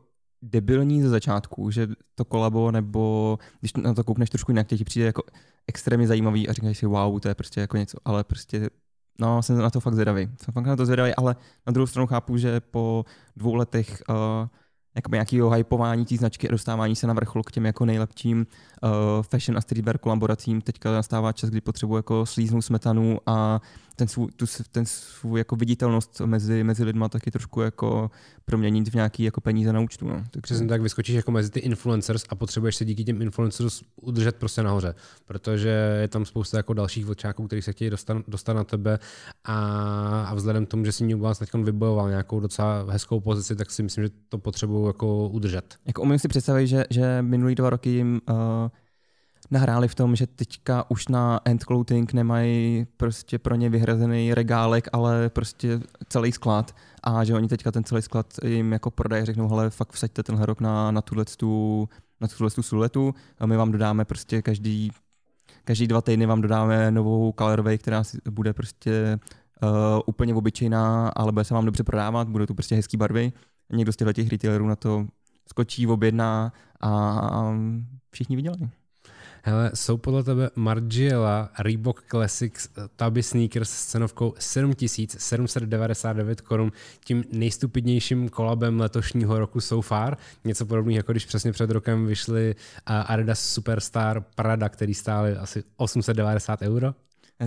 debilní ze začátku, že to kolabo, nebo když na to koukneš trošku jinak, ti přijde jako extrémně zajímavý a říkáš si, wow, to je prostě jako něco, ale prostě No, jsem na to fakt zvědavý. Jsem fakt na to zvědavý, ale na druhou stranu chápu, že po dvou letech uh, jakoby nějakého hypování té značky a dostávání se na vrchol k těm jako nejlepším uh, fashion a streetwear kolaboracím. Teďka nastává čas, kdy potřebuji jako slíznout smetanu a ten svůj, tu, ten svůj jako viditelnost mezi, mezi lidma taky trošku jako proměnit v nějaký jako peníze na účtu. No. Tak Přesně tak, vyskočíš jako mezi ty influencers a potřebuješ se díky těm influencers udržet prostě nahoře, protože je tam spousta jako dalších vlčáků, kteří se chtějí dostat, dostat na tebe a, a vzhledem k tomu, že si New Balance teď vybojoval nějakou docela hezkou pozici, tak si myslím, že to potřebuju jako udržet. Jako umím si představit, že, že minulý dva roky jim uh, nahráli v tom, že teďka už na End Clothing nemají prostě pro ně vyhrazený regálek, ale prostě celý sklad a že oni teďka ten celý sklad jim jako prodají, řeknou, hele, fakt vsaďte tenhle rok na, na tuhle tu, na tuhle tu suletu a my vám dodáme prostě každý, každý dva týdny vám dodáme novou colorway, která bude prostě uh, úplně obyčejná, ale bude se vám dobře prodávat, budou tu prostě hezký barvy. Někdo z těchto těch retailerů na to skočí, objedná a všichni vydělají. Hele, jsou podle tebe Margiela Reebok Classics eh, Taby Sneakers s cenovkou 7799 korun tím nejstupidnějším kolabem letošního roku so far. Něco podobného, jako když přesně před rokem vyšly Adidas Superstar Prada, který stály asi 890 euro.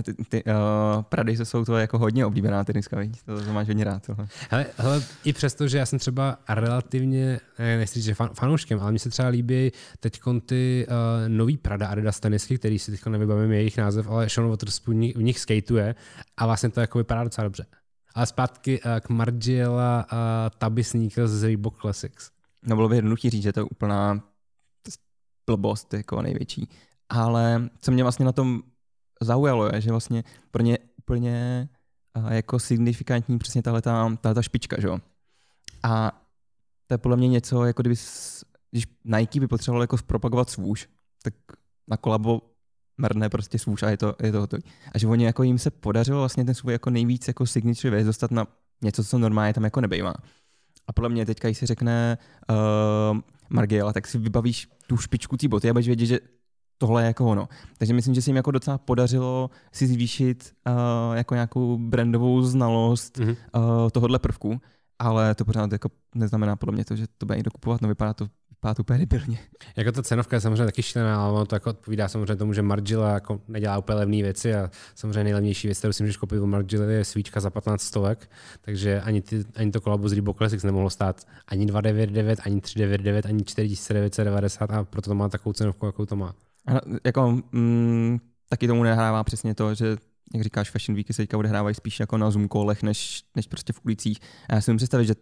Ty, ty uh, Prady jsou to jako hodně oblíbená teniska, víc? To, to máš hodně rád. Tohle. Hele, hele, i přesto, že já jsem třeba relativně, nechci říct, že fan, fanouškem, ale mi se třeba líbí teď ty uh, nový Prada Adidas tenisky, který si teď nevybavím jejich název, ale Sean Waterspoon v nich, skateuje a vlastně to jako vypadá docela dobře. Ale zpátky uh, k Margiela uh, Tabi Sneakers z Reebok Classics. No bylo by jednoduché říct, že to je úplná blbost jako největší. Ale co mě vlastně na tom zaujalo, je, že vlastně pro ně úplně jako signifikantní přesně tahle ta špička, že jo. A to je podle mě něco, jako kdyby, když Nike by potřeboval jako zpropagovat svůž, tak na kolabo mrne prostě svůž a je to, je to hotový. A že oni jako jim se podařilo vlastně ten svůj jako nejvíc jako signature věc dostat na něco, co normálně tam jako nebejvá. A podle mě teďka, když si řekne uh, Margiela, tak si vybavíš tu špičku té boty a budeš vědět, že tohle je jako ono. Takže myslím, že se jim jako docela podařilo si zvýšit uh, jako nějakou brandovou znalost mm-hmm. uh, tohohle prvku, ale to pořád jako neznamená podle mě to, že to bude někdo kupovat, no vypadá to vypadá to úplně debilně. Jako ta cenovka je samozřejmě taky šlená, ale ono to jako odpovídá samozřejmě tomu, že Margila jako nedělá úplně levné věci a samozřejmě nejlevnější věc, kterou si můžeš koupit u Margila je svíčka za 15 stovek, takže ani, ty, ani to kolabo z Reebok Classics nemohlo stát ani 299, ani 399, ani 4990 a proto to má takovou cenovku, jakou to má. Jako, mm, taky tomu nehrává přesně to, že jak říkáš, Fashion Weeky se teďka odehrávají spíš jako na Zoom kolech, než, než prostě v ulicích. A já si můžu představit, že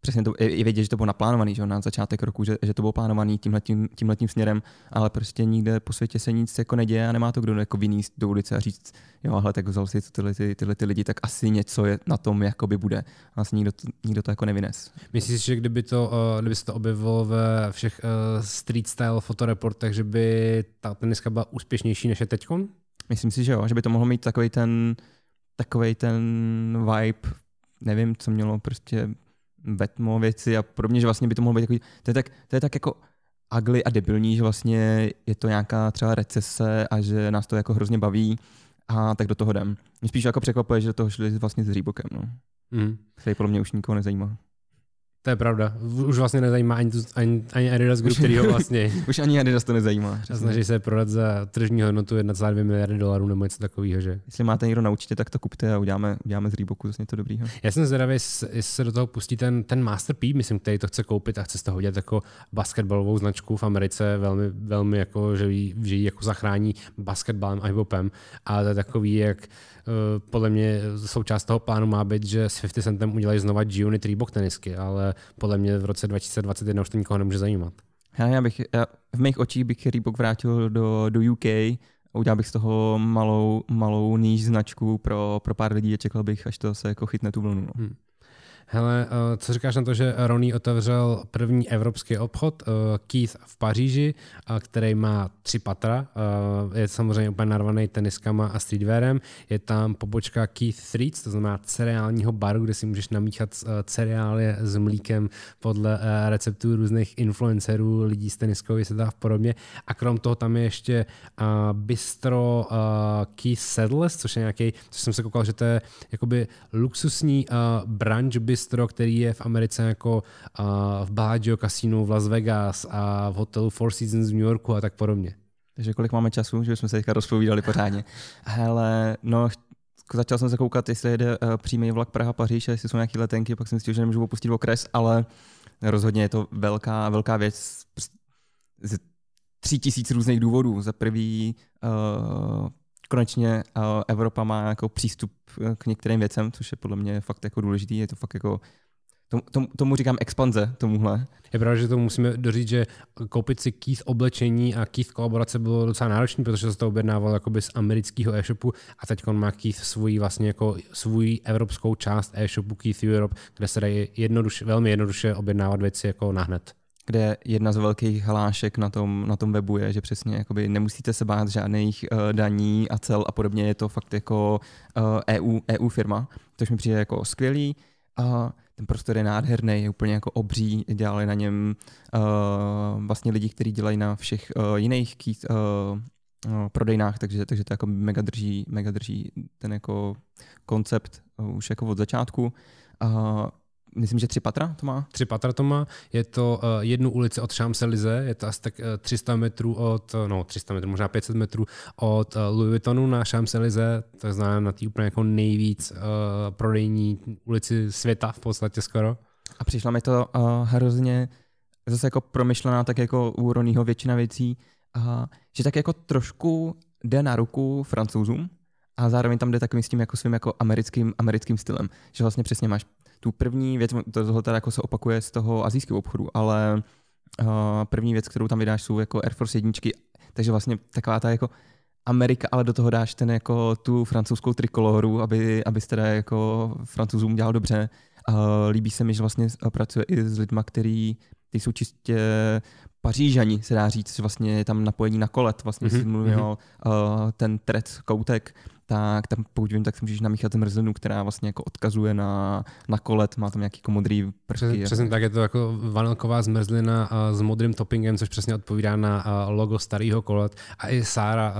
přesně to, je, vědět, že to bylo naplánovaný, že na začátek roku, že, že to bylo plánovaný tímhletím, tímhletím směrem, ale prostě nikde po světě se nic jako neděje a nemá to kdo jako vyníst do ulice a říct, jo, ale tak vzal si tyhle, ty, tyhle ty lidi, tak asi něco je na tom jakoby bude. Vlastně nikdo to, nikdo to jako nevynes. Myslíš, že kdyby, to, uh, kdyby se to objevilo ve všech uh, street style fotoreportech, že by ta teniska byla úspěšnější než je teďkon? Myslím si, že jo, že by to mohlo mít takový ten, takový ten vibe, nevím, co mělo prostě Vetmo věci a podobně, že vlastně by to mohlo být takový, to je tak, to je tak jako ugly a debilní, že vlastně je to nějaká třeba recese a že nás to jako hrozně baví a tak do toho jdem. Mě spíš jako překvapuje, že do toho šli vlastně s Reebokem, no. Mm. Který podle mě už nikoho nezajímá. To je pravda. Už vlastně nezajímá ani, tu, ani, ani Adidas Group, který ho [laughs] vlastně... Už ani Adidas to nezajímá. A přesně. snaží se prodat za tržní hodnotu 1,2 miliardy dolarů nebo něco takového, že? Jestli máte někdo na účtě, tak to kupte a uděláme, uděláme z Reeboku zase něco dobrýho. Já jsem zvědavý, jestli se do toho pustí ten, ten Master P, myslím, který to chce koupit a chce z toho udělat jako basketbalovou značku v Americe, velmi, velmi jako, že ji, že ji jako zachrání basketbalem a hip-hopem. A to je takový, jak podle mě součást toho plánu má být, že s 50 Centem udělají znova G-Unit Reebok tenisky, ale podle mě v roce 2021 už to nikoho nemůže zajímat. Já, já bych, já, v mých očích bych Reebok vrátil do, do UK udělal bych z toho malou, malou níž značku pro, pro pár lidí a čekal bych, až to se jako chytne tu vlnu. No. Hele, eh, co říkáš na to, že Ronnie otevřel první evropský obchod eh, Keith v Paříži, eh, který má tři patra. Je samozřejmě úplně narvaný teniskama a streetwearem. Je tam pobočka Keith Treats, to znamená cereálního baru, kde si můžeš namíchat cereálie s mlíkem podle receptů různých influencerů, lidí z teniskového světa a podobně. A krom toho tam je ještě bistro Keith Saddles, což je nějaký, což jsem se koukal, že to je jakoby luxusní brunch bistro, který je v Americe jako v Bellagio Casino v Las Vegas a v hotelu Four Seasons v New Yorku a tak podobně. Takže kolik máme času, že jsme se teďka rozpovídali pořádně. Hele, no, začal jsem se koukat, jestli jede uh, přímý vlak Praha-Paříž jestli jsou nějaké letenky, pak jsem zjistil, že nemůžu opustit okres, ale rozhodně je to velká, velká věc z tří tisíc různých důvodů. Za prvý, uh, konečně uh, Evropa má jako přístup k některým věcem, což je podle mě fakt jako důležitý. Je to fakt jako Tomu, tomu, tomu říkám expanze, tomuhle. Je pravda, že to musíme doříct, že koupit si Keith oblečení a Keith kolaborace bylo docela náročné, protože se to objednávalo jakoby z amerického e-shopu a teď on má Keith svůj vlastně jako svůj evropskou část e-shopu Keith Europe, kde se dají jednoduše, velmi jednoduše objednávat věci jako nahned kde jedna z velkých hlášek na tom, na tom webu je, že přesně jakoby nemusíte se bát žádných uh, daní a cel a podobně, je to fakt jako uh, EU, EU firma, což mi přijde jako skvělý. Uh, ten prostor je nádherný, je úplně jako obří, dělali na něm uh, vlastně lidi, kteří dělají na všech uh, jiných kýt, uh, uh, prodejnách, takže, takže to jako mega drží, mega drží ten jako koncept uh, už jako od začátku. Uh, myslím, že tři patra to má? Tři patra to má. Je to uh, jednu ulici od Champs-Élysées, je to asi tak uh, 300 metrů od, no 300 metrů, možná 500 metrů od uh, Louis Vuittonu na Champs-Élysées, to znamená na té úplně jako nejvíc uh, prodejní ulici světa v podstatě skoro. A přišla mi to uh, hrozně zase jako promyšlená, tak jako u Ronnieho většina věcí, uh, že tak jako trošku jde na ruku francouzům, a zároveň tam jde takovým s tím jako svým jako americkým, americkým stylem, že vlastně přesně máš tu první věc, tohle teda jako se opakuje z toho azijského obchodu, ale uh, první věc, kterou tam vydáš, jsou jako Air Force jedničky, takže vlastně taková ta jako Amerika, ale do toho dáš ten jako tu francouzskou trikoloru, aby, aby teda jako francouzům dělal dobře. Uh, líbí se mi, že vlastně pracuje i s lidmi, který ty jsou čistě pařížani, se dá říct, že vlastně je tam napojení na kolet, vlastně mm-hmm. si mluvil mm-hmm. uh, ten tret koutek, tak tam pokud vím, tak si můžeš namíchat zmrzlinu, která vlastně jako odkazuje na, na kolet, má tam nějaký jako modrý prvky. Přesně, přesně tak, je to jako vanilková zmrzlina s modrým toppingem, což přesně odpovídá na logo starého kolet. A i Sára,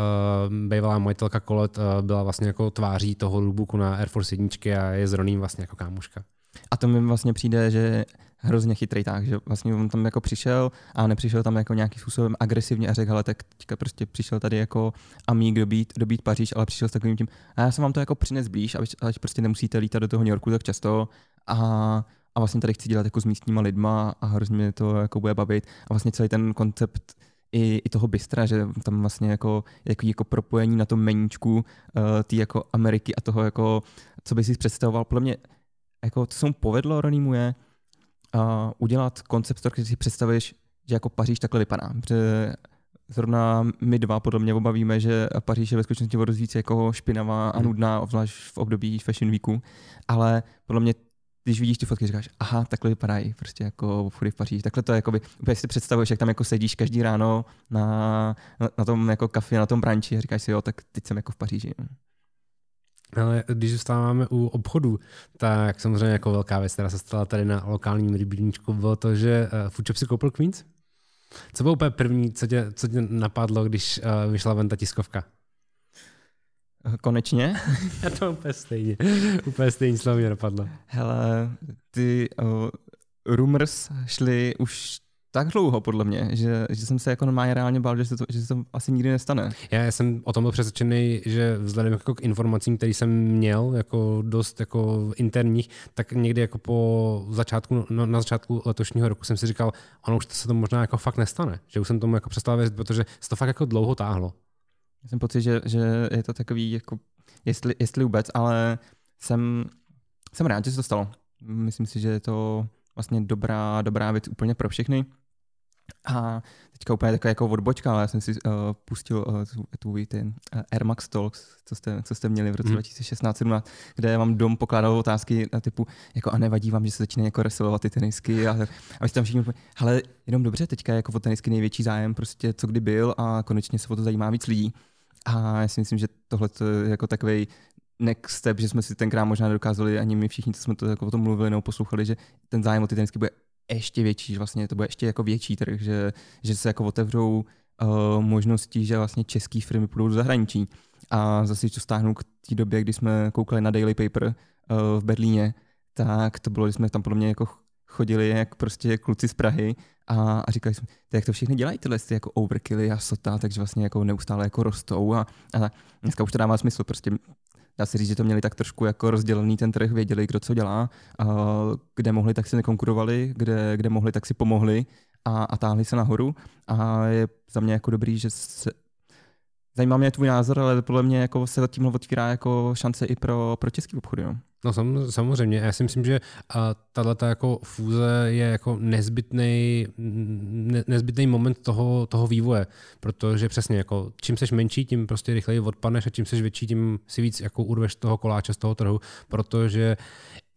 bývalá majitelka kolet, byla vlastně jako tváří toho Lubuku na Air Force 1 a je s Roním vlastně jako kámoška. A to mi vlastně přijde, že hrozně chytrý tak, že vlastně on tam jako přišel a nepřišel tam jako nějakým způsobem agresivně a řekl, ale tak teďka prostě přišel tady jako amík dobít, dobít Paříž, ale přišel s takovým tím, a já jsem vám to jako přines blíž, ať, prostě nemusíte lítat do toho New Yorku tak často a, a vlastně tady chci dělat jako s místníma lidma a hrozně mě to jako bude bavit. A vlastně celý ten koncept i, i toho bystra, že tam vlastně jako, jako, jako propojení na tom meníčku uh, ty jako Ameriky a toho jako, co by si představoval, podle mě jako to se mu povedlo Ronimu je, uh, udělat koncept, který si představíš, že jako Paříž takhle vypadá. Protože zrovna my dva podle mě obavíme, že Paříž je ve skutečnosti o jako špinavá a hmm. nudná, zvlášť v období Fashion Weeku, ale podle mě když vidíš ty fotky, říkáš, aha, takhle vypadají prostě jako obchody v Paříži. Takhle to je jako by, úplně si představuješ, jak tam jako sedíš každý ráno na, na, na tom jako kafe, na tom branči a říkáš si, jo, tak teď jsem jako v Paříži. Ale když zůstáváme u obchodu, tak samozřejmě jako velká věc, která se stala tady na lokálním rybníčku, bylo to, že uh, Foodshop si koupil Queens. Co bylo úplně první, co tě, co tě napadlo, když uh, vyšla ven ta tiskovka? Konečně? [laughs] Já to úplně stejně. úplně stejně slovo mě napadlo. Hele, ty, uh, rumors šly už tak dlouho, podle mě, že, že jsem se jako normálně reálně bál, že se, to, že se to asi nikdy nestane. Já jsem o tom byl přesvědčený, že vzhledem jako k informacím, které jsem měl, jako dost jako interních, tak někdy jako po začátku, no, na začátku letošního roku jsem si říkal, ono už to se to možná jako fakt nestane. Že už jsem tomu jako přestal věřit, protože se to fakt jako dlouho táhlo. Já jsem pocit, že, že je to takový, jako, jestli, jestli vůbec, ale jsem, jsem rád, že se to stalo. Myslím si, že je to vlastně dobrá, dobrá věc úplně pro všechny. A teďka úplně taková jako odbočka, ale já jsem si uh, pustil uh, tvůj ten uh, Air Max Talks, co jste, co jste měli v roce hmm. 2016-17, kde vám dom pokládal otázky na typu, jako a nevadí vám, že se začínají jako resilovat ty tenisky a, a vy tam všichni ale jenom dobře, teďka je jako o tenisky největší zájem, prostě co kdy byl a konečně se o to zajímá víc lidí. A já si myslím, že tohle je jako takový next step, že jsme si tenkrát možná nedokázali ani my všichni, co jsme to jako o tom mluvili nebo poslouchali, že ten zájem o ty tenisky bude ještě větší, že vlastně to bude ještě jako větší trh, že, že se jako otevřou uh, možnosti, že vlastně české firmy půjdou do zahraničí. A zase, když to stáhnu k té době, kdy jsme koukali na Daily Paper uh, v Berlíně, tak to bylo, že jsme tam podle mě jako chodili jak prostě kluci z Prahy a, a říkali jsme, jak to všichni dělají tyhle ty jako overkilly a sota, takže vlastně jako neustále jako rostou a, a dneska už to dává smysl, prostě dá se říct, že to měli tak trošku jako rozdělený ten trh, věděli, kdo co dělá, a kde mohli, tak si nekonkurovali, kde, kde mohli, tak si pomohli a, a táhli se nahoru a je za mě jako dobrý, že se, Zajímá mě tvůj názor, ale podle mě jako se tímhle otvírá jako šance i pro, pro český obchody. No? No sam, samozřejmě, já si myslím, že tato jako fúze je jako nezbytný, ne, nezbytný moment toho, toho vývoje, protože přesně jako čím seš menší, tím prostě rychleji odpadneš a čím seš větší, tím si víc jako urveš toho koláče z toho trhu, protože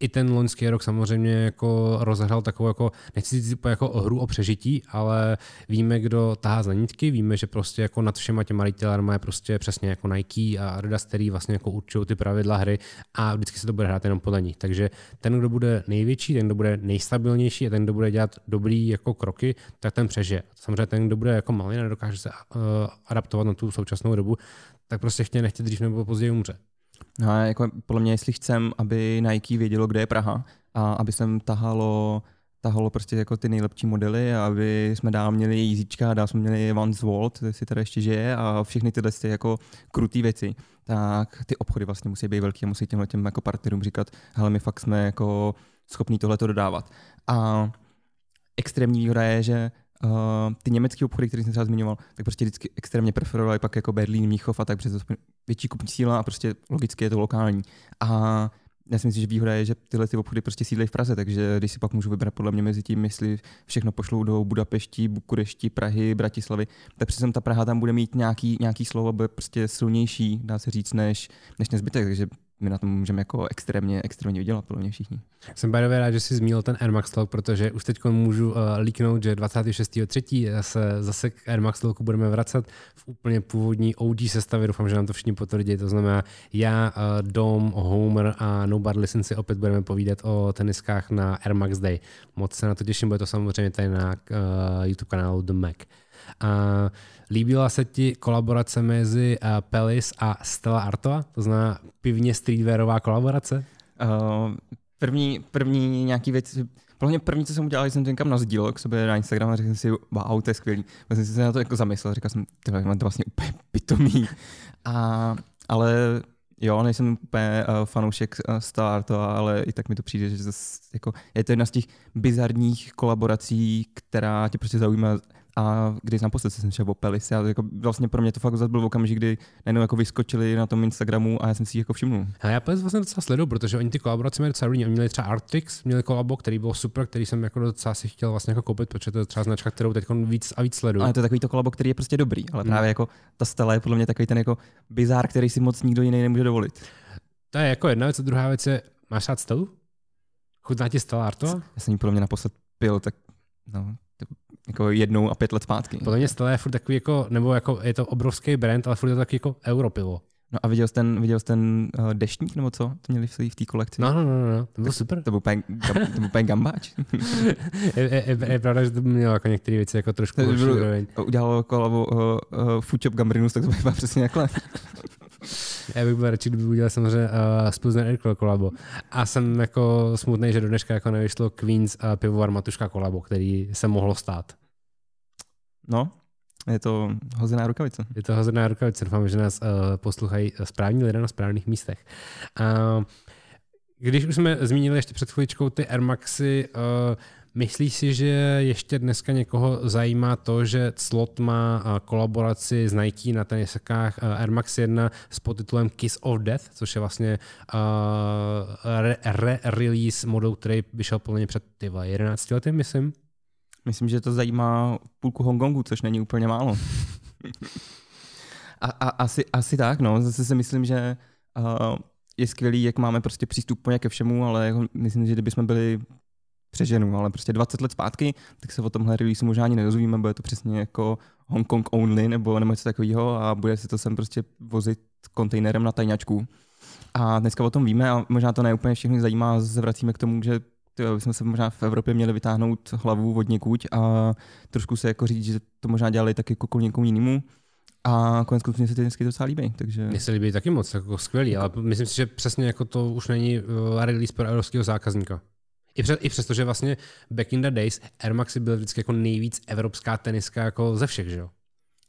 i ten loňský rok samozřejmě jako rozehrál takovou jako, nechci říct jako hru o přežití, ale víme, kdo tahá za nitky, víme, že prostě jako nad všema těma retailerma je prostě přesně jako Nike a Adidas, který vlastně jako určují ty pravidla hry a vždycky se to bude hrát jenom podle nich. Takže ten, kdo bude největší, ten, kdo bude nejstabilnější a ten, kdo bude dělat dobrý jako kroky, tak ten přežije. Samozřejmě ten, kdo bude jako malý, nedokáže se uh, adaptovat na tu současnou dobu, tak prostě chtě nechtě dřív nebo později umře. No a jako podle mě, jestli chcem, aby Nike vědělo, kde je Praha a aby sem tahalo tahalo prostě jako ty nejlepší modely a aby jsme dál měli jízíčka, dál jsme měli Vans Volt, si teda ještě žije a všechny tyhle ty jako krutý věci, tak ty obchody vlastně musí být velký a musí těmhle těm jako partnerům říkat, hele, my fakt jsme jako schopní tohleto dodávat. A extrémní výhoda je, že uh, ty německé obchody, které jsem třeba zmiňoval, tak prostě vždycky extrémně preferovali pak jako Berlín, Míchov a tak, protože to větší kupní síla a prostě logicky je to lokální. A já si myslím, že výhoda je, že tyhle ty obchody prostě sídlejí v Praze, takže když si pak můžu vybrat podle mě mezi tím, jestli všechno pošlou do Budapešti, Bukurešti, Prahy, Bratislavy, tak přesně ta Praha tam bude mít nějaký, nějaký slovo, bude prostě silnější, dá se říct, než, než nezbytek, takže my na tom můžeme jako extrémně, extrémně vydělat, podle mě všichni. Jsem by rád, že jsi zmínil ten Air Max Talk, protože už teď můžu uh, líknout, že 26.3. se zase k Air Max Talku budeme vracet v úplně původní OG sestavě. Doufám, že nám to všichni potvrdí. To znamená, já, uh, Dom, Homer a Nobody Listen si opět budeme povídat o teniskách na Air Max Day. Moc se na to těším, bude to samozřejmě tady na uh, YouTube kanálu The Mac. Uh, líbila se ti kolaborace mezi uh, Pelis a Stella Artoa? To znamená pivně streetwearová kolaborace? Uh, první, první nějaký věc, Podle první, co jsem udělal, jsem to někam nazdílel k sobě na Instagram a řekl jsem si, wow, to je skvělý. Vlastně jsem se na to jako zamyslel, říkal jsem, tyhle, mám to vlastně úplně pitomý. A, ale jo, nejsem úplně uh, fanoušek uh, Star, to, ale i tak mi to přijde, že zase, jako, je to jedna z těch bizarních kolaborací, která tě prostě zaujímá a když naposled jsem šel o Pelis, já jako vlastně pro mě to fakt zase byl okamžik, kdy najednou jako vyskočili na tom Instagramu a já jsem si jich jako všimnul. A já Pelis vlastně docela sleduju, protože oni ty kolaborace měli docela různě. Oni měli třeba Artrix, měli kolabo, který byl super, který jsem jako docela si chtěl vlastně jako koupit, protože to je třeba značka, kterou teď víc a víc sleduju. Ale to je takový to kolabo, který je prostě dobrý, ale hmm. právě jako ta Stella je podle mě takový ten jako bizár, který si moc nikdo jiný nemůže dovolit. To je jako jedna věc, a druhá věc je, máš rád Stelu? Chutná ti Stella Arto? Já jsem ji podle mě naposled pil, tak no, jako jednou a pět let zpátky. Podle mě Stella je furt takový jako, nebo jako je to obrovský brand, ale furt je to takový jako europivo. No a viděl jsi ten, viděl jsi ten uh, deštník, nebo co? To měli v té kolekci? No, no, no, no, to bylo super. To byl úplně, to byl úplně gambáč. [laughs] je, je, je, pravda, že to mělo jako některé věci jako trošku Udělalo kolabo uh, uh, Food Shop Gambrinus, tak to [laughs] bylo přesně takhle. [laughs] Já bych byl radši, kdyby udělal samozřejmě uh, Spuzner Airclaw kolabo. A jsem jako smutný, že do dneška jako nevyšlo Queens a pivovar Matuška kolabo, který se mohlo stát. No, je to hozená rukavice. Je to hozená rukavice. Doufám, že nás uh, poslouchají správní lidé na správných místech. Uh, když už jsme zmínili ještě před chvíličkou ty Air Maxy, uh, Myslíš si, že ještě dneska někoho zajímá to, že Slot má kolaboraci s Nike na tenisekách Air Max 1 s podtitulem Kiss of Death, což je vlastně re-release re- modu, který vyšel podle mě před tyva, 11 lety, myslím? Myslím, že to zajímá půlku Hongkongu, což není úplně málo. [laughs] a, a, asi, asi tak, no. Zase si myslím, že uh, je skvělý, jak máme prostě přístup po ke všemu, ale myslím, že kdybychom byli přeženu, ale prostě 20 let zpátky, tak se o tomhle release možná ani nedozvíme, bude to přesně jako Hong Kong only nebo, nebo něco takového a bude se to sem prostě vozit kontejnerem na tajňačku. A dneska o tom víme a možná to ne úplně všechny zajímá, vracíme k tomu, že tyjo, bychom se možná v Evropě měli vytáhnout hlavu od někuď a trošku se jako říct, že to možná dělali taky jako někomu jinému. A konec konců se ty dnesky docela líbí. Takže... Mně se líbí taky moc, jako skvělý, ale myslím si, že přesně jako to už není uh, release pro evropského zákazníka. I, přes, I přesto, že vlastně back in the days Air Maxi byl vždycky jako nejvíc evropská teniska jako ze všech, že jo?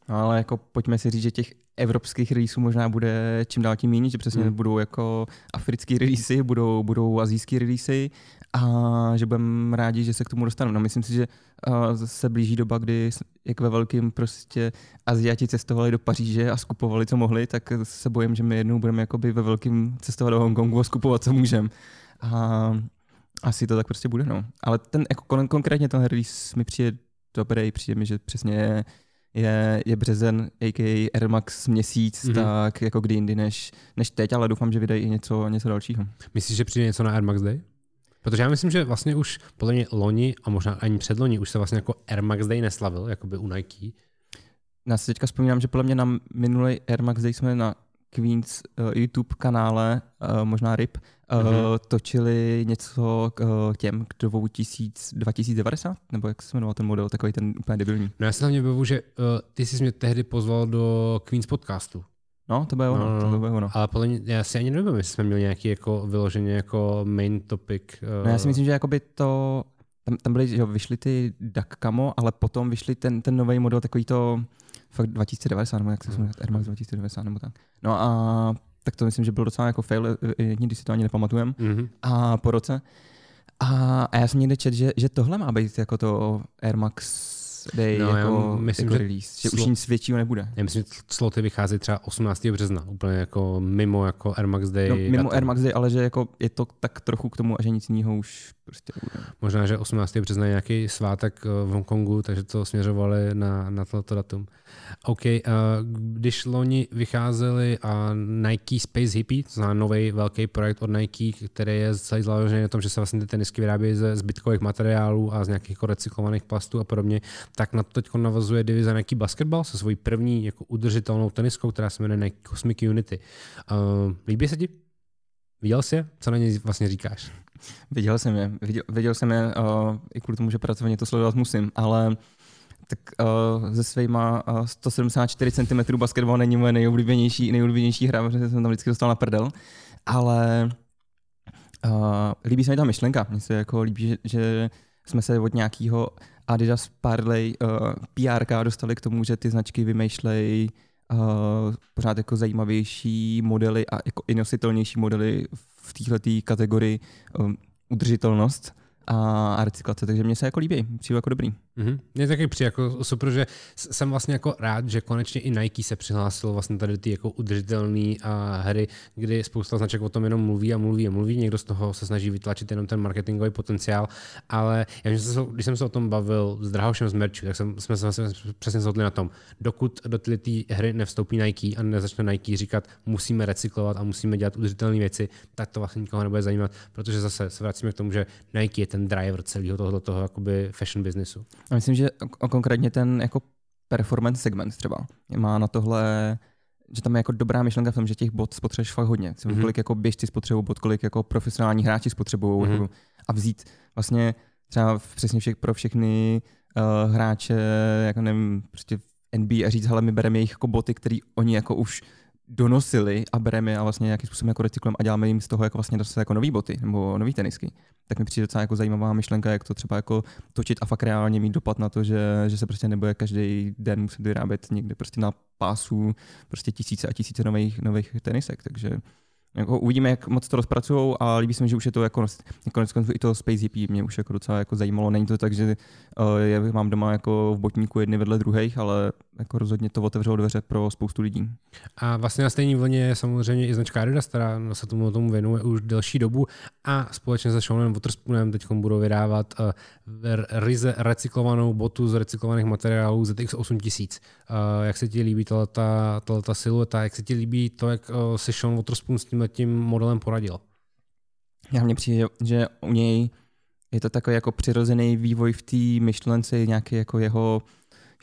No, ale jako pojďme si říct, že těch evropských releaseů možná bude čím dál tím méně, že přesně hmm. budou jako africký releasy, budou, budou azijský releasy a že budeme rádi, že se k tomu dostaneme. No, myslím si, že uh, se blíží doba, kdy jak ve velkým prostě Aziati cestovali do Paříže a skupovali, co mohli, tak se bojím, že my jednou budeme jakoby ve velkým cestovat do Hongkongu a skupovat, co můžeme. A asi to tak prostě bude, no. Ale ten, jako kon, konkrétně ten release mi přijde dobrý, přijde mi, že přesně je, je, je březen, a.k.a. Air Max měsíc, mm-hmm. tak jako kdy jindy než, než teď, ale doufám, že vydají i něco, něco dalšího. Myslíš, že přijde něco na Air Max Day? Protože já myslím, že vlastně už podle mě loni a možná ani předloni už se vlastně jako Air Max Day neslavil, jako by u Nike. Já si teďka vzpomínám, že podle mě na minulý Air Max Day jsme na Queens uh, YouTube kanále, uh, možná RIP, uh, mm-hmm. točili něco k uh, těm k 2000, 2090, nebo jak se jmenoval ten model, takový ten úplně debilní. No já si hlavně bavu, že uh, ty jsi mě tehdy pozval do Queens podcastu. No, to bylo ono, no, no, to bylo ono. Ale podle mě, já si ani nevím, jestli jsme měli nějaký jako vyloženě jako main topic. Uh... No já si myslím, že jakoby to, tam, tam byly, že vyšly ty DAC Camo, ale potom vyšly ten, ten nový model, takový to fakt 2090, nebo jak se jmenuje, Air Max 2090, nebo tak. No a tak to myslím, že byl docela jako fail, nikdy si to ani nepamatujem. Mm-hmm. A po roce. A, a já jsem někde čet, že, že tohle má být jako to Air Max Day no, jako, myslím, jako že release, že slot, už nic většího nebude. Já myslím, že sloty vychází třeba 18. března, úplně jako mimo jako Air Max Day. No, mimo datum. Air Max Day, ale že jako je to tak trochu k tomu, a že nic jiného už prostě. Možná, že 18. března nějaký svátek eh, v Hongkongu, takže to směřovali na, na toto datum. OK, uh, když loni vycházely uh, Nike Space Hippie, to znamená nový velký projekt od Nike, který je celý založený na tom, že se vlastně ty tenisky vyrábějí ze zbytkových materiálů a z nějakých jako recyklovaných plastů a podobně, tak na to teď navazuje divize Nike Basketball se svojí první jako udržitelnou teniskou, která se jmenuje Nike Cosmic Unity. Uh, líbí se ti? Viděl jsi je? Co na ně vlastně říkáš? Viděl jsem je. Viděl, viděl jsem je uh, i kvůli tomu, že pracovně to sledovat musím, ale tak uh, se svýma uh, 174 cm basketbal není moje nejoblíbenější, nejoblíbenější hra, protože jsem tam vždycky dostal na prdel, ale uh, líbí se mi ta myšlenka. Mně se jako líbí, že, že jsme se od nějakého Adidas Parley uh, PR dostali k tomu, že ty značky vymýšlejí uh, pořád jako zajímavější modely a jako i nositelnější modely v této kategorii um, udržitelnost a recyklace, takže mě se jako líbí, přijde jako dobrý. Mm-hmm. Mě taky přijde jako super, že jsem vlastně jako rád, že konečně i Nike se přihlásilo vlastně tady ty jako udržitelné hry, kdy spousta značek o tom jenom mluví a mluví a mluví, někdo z toho se snaží vytlačit jenom ten marketingový potenciál, ale já, když jsem se o tom bavil s Drahošem z Merchu, tak jsem, jsme se vlastně přesně shodli na tom, dokud do ty hry nevstoupí Nike a nezačne Nike říkat, musíme recyklovat a musíme dělat udržitelné věci, tak to vlastně nikoho nebude zajímat, protože zase se vracíme k tomu, že Nike je ten driver celého tohoto toho jakoby fashion businessu. A myslím, že konkrétně ten jako performance segment třeba má na tohle že tam je jako dobrá myšlenka v tom, že těch bot spotřebuješ fakt hodně. Mm-hmm. Kolik jako běžci spotřebují bot, kolik jako profesionální hráči spotřebují mm-hmm. a vzít vlastně třeba přesně všech, pro všechny uh, hráče, jako nevím, prostě v NBA a říct, hele, my bereme jejich jako boty, který oni jako už donosili a bereme a vlastně nějakým způsobem jako recyklujeme a děláme jim z toho jako vlastně zase jako nový boty nebo nový tenisky. Tak mi přijde docela jako zajímavá myšlenka, jak to třeba jako točit a fakt reálně mít dopad na to, že, že se prostě nebude každý den muset vyrábět někde prostě na pásu prostě tisíce a tisíce nových, nových tenisek. Takže jako uvidíme, jak moc to rozpracují a líbí se mi, že už je to jako konec konců i to Space Hippie mě už jako docela jako zajímalo. Není to tak, že uh, já mám doma jako v botníku jedny vedle druhých, ale jako rozhodně to otevřelo dveře pro spoustu lidí. A vlastně na stejné vlně je samozřejmě i značka Adidas, která se tomu, tomu věnuje už delší dobu a společně se Seanem Waterspoonem teď budou vydávat uh, ryze recyklovanou botu z recyklovaných materiálů ZX 8000. Uh, jak se ti líbí tato silueta, jak se ti líbí to, jak uh, se Sean Waterspoon s tím tím modelem poradil? Já mně přijde, že u něj je to takový jako přirozený vývoj v té myšlence, nějaký jako jeho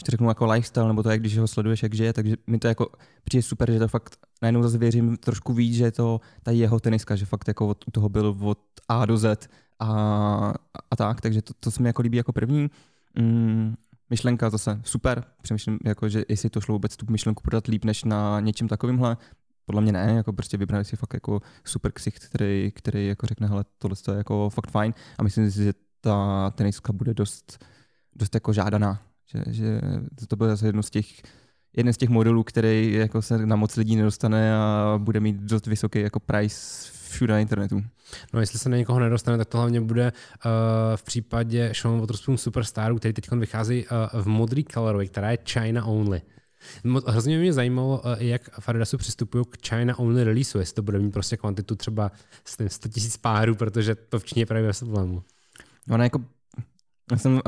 to řeknu jako lifestyle, nebo to, jak když ho sleduješ, jak žije, takže mi to jako přijde super, že to fakt najednou zase věřím trošku víc, že je to ta jeho teniska, že fakt jako od, toho byl od A do Z a, a tak, takže to, to se mi jako líbí jako první. Mm, myšlenka zase super, přemýšlím, jako, že jestli to šlo vůbec tu myšlenku prodat líp než na něčem takovýmhle, podle mě ne, jako prostě vybrali si fakt jako super ksicht, který, který jako řekne, hele, tohle je jako fakt fajn a myslím si, že ta teniska bude dost, dost jako žádaná že, že to bude zase jedno z těch, jeden z těch modelů, který jako se na moc lidí nedostane a bude mít dost vysoký jako price všude na internetu. No jestli se na někoho nedostane, tak to hlavně bude uh, v případě Sean Waterspoon Superstaru, který teď vychází uh, v modrý colorway, která je China only. Hrozně mě zajímalo, uh, jak v Adidasu přistupují k China only releaseu, jestli to bude mít prostě kvantitu třeba 100 000 párů, protože to v Číně právě bez problému. Ono jako já jsem, uh,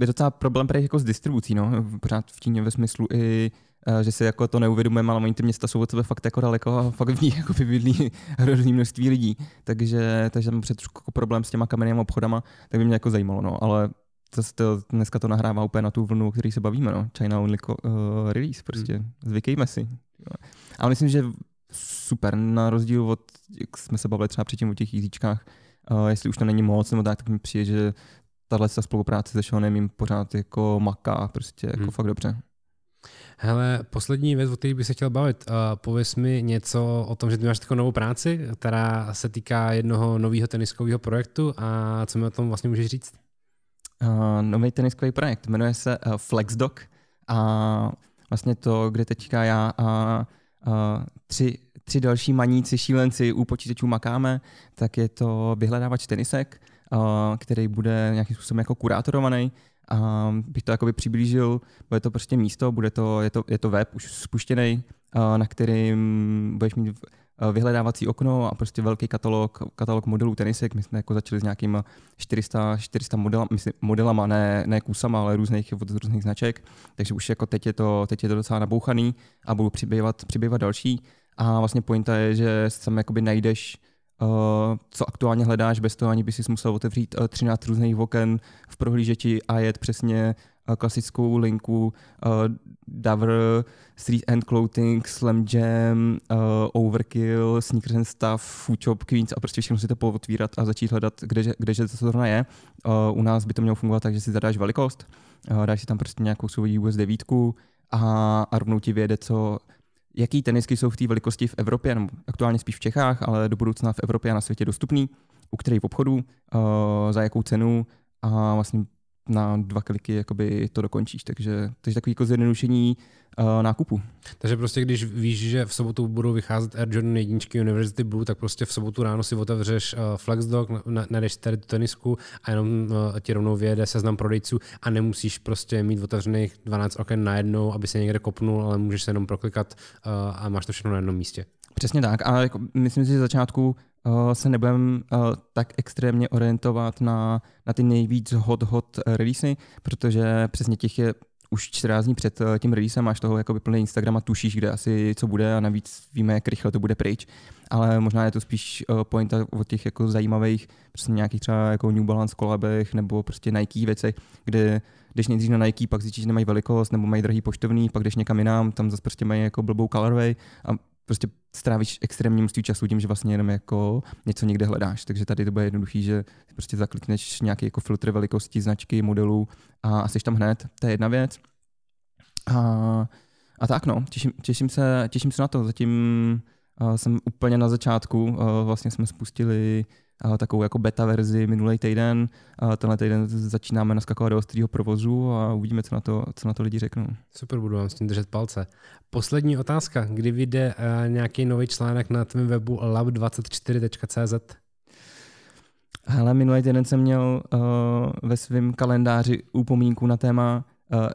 je docela problém tady jako s distribucí, no, pořád v Číně ve smyslu i uh, že si jako to neuvědomujeme, ale oni ty města jsou od sebe fakt jako daleko a fakt v ní [laughs] jako bydlí hrozný množství lidí. Takže, takže mám před jako problém s těma kamennými obchodama, tak by mě jako zajímalo, no, ale to, to, dneska to nahrává úplně na tu vlnu, o který se bavíme, no. China only uh, release, prostě. Hmm. Zvykejme si. Ale myslím, že super, na rozdíl od, jak jsme se bavili třeba předtím o těch jízíčkách, uh, jestli už to není moc nebo tak, tak mi přijde, že tahle spolupráce se Seanem jim pořád jako maká prostě jako hmm. fakt dobře. Hele, poslední věc, o které bych se chtěl bavit. Uh, pověz mi něco o tom, že ty máš takovou novou práci, která se týká jednoho nového teniskového projektu a co mi o tom vlastně můžeš říct? Uh, nový teniskový projekt, jmenuje se uh, FlexDoc a vlastně to, kde teďka já a uh, tři, tři další maníci, šílenci u počítačů makáme, tak je to vyhledávač tenisek, který bude nějakým způsobem jako kurátorovaný. A bych to jakoby přiblížil, bude to prostě místo, bude to, je, to, je to web už spuštěný, na kterým budeš mít vyhledávací okno a prostě velký katalog, katalog modelů tenisek. My jsme jako začali s nějakým 400, 400 modelama, myslím, modelama, ne, ne kusama, ale různých, od různých značek. Takže už jako teď je to, teď je to docela nabouchaný a budou přibývat, přibývat další. A vlastně pointa je, že tam jakoby najdeš Uh, co aktuálně hledáš, bez toho ani by si musel otevřít uh, 13 různých oken v prohlížeči a jet přesně klasickou linku uh, Dover, Street and Clothing, Slam Jam, uh, Overkill, Sneakers and Stuff, Food Shop, Queens a prostě všechno si to pootvírat a začít hledat, kde, kdeže to zrovna je. Uh, u nás by to mělo fungovat tak, že si zadáš velikost, uh, dáš si tam prostě nějakou svou US 9 a, a rovnou ti vyjede, co jaký tenisky jsou v té velikosti v Evropě, nebo aktuálně spíš v Čechách, ale do budoucna v Evropě a na světě dostupný, u kterých obchodů, uh, za jakou cenu a vlastně na dva kliky jakoby to dokončíš. Takže, takže takový jako zjednodušení uh, nákupu. Takže prostě když víš, že v sobotu budou vycházet Air Jordan jedničky University Blue, tak prostě v sobotu ráno si otevřeš uh, FlexDoc, najdeš tady tu tenisku a jenom uh, ti rovnou vyjede seznam prodejců a nemusíš prostě mít otevřených 12 oken najednou, aby se někde kopnul, ale můžeš se jenom proklikat uh, a máš to všechno na jednom místě. Přesně tak. A jako, myslím si, že začátku uh, se nebudeme uh, tak extrémně orientovat na, na ty nejvíc hot hot releasy, protože přesně těch je už 14 dní před uh, tím releasem máš toho jako plný Instagram a tušíš, kde asi co bude a navíc víme, jak rychle to bude pryč. Ale možná je to spíš uh, pointa o těch jako zajímavých, prostě nějakých třeba jako New Balance kolabech nebo prostě Nike věcech, kde když nejdřív na Nike, pak zjistíš, že nemají velikost nebo mají drahý poštovný, pak jdeš někam jinam, tam zase prostě mají jako blbou colorway a prostě strávíš extrémní množství času tím, že vlastně jenom jako něco někde hledáš. Takže tady to bude jednoduchý, že prostě zaklikneš nějaký jako filtr velikosti, značky, modelů a, jsi tam hned. To je jedna věc. A A tak no, těším, těším, se, těším se na to. Zatím jsem úplně na začátku. Uh, vlastně jsme spustili uh, takovou jako beta verzi minulý týden. Tenhle týden začínáme naskakovat do ostrého provozu a uvidíme, co na to, co na to lidi řeknou. Super, budu vám s tím držet palce. Poslední otázka. Kdy vyjde nějaký nový článek na tvém webu lab24.cz? Hele, minulý týden jsem měl uh, ve svém kalendáři upomínku na téma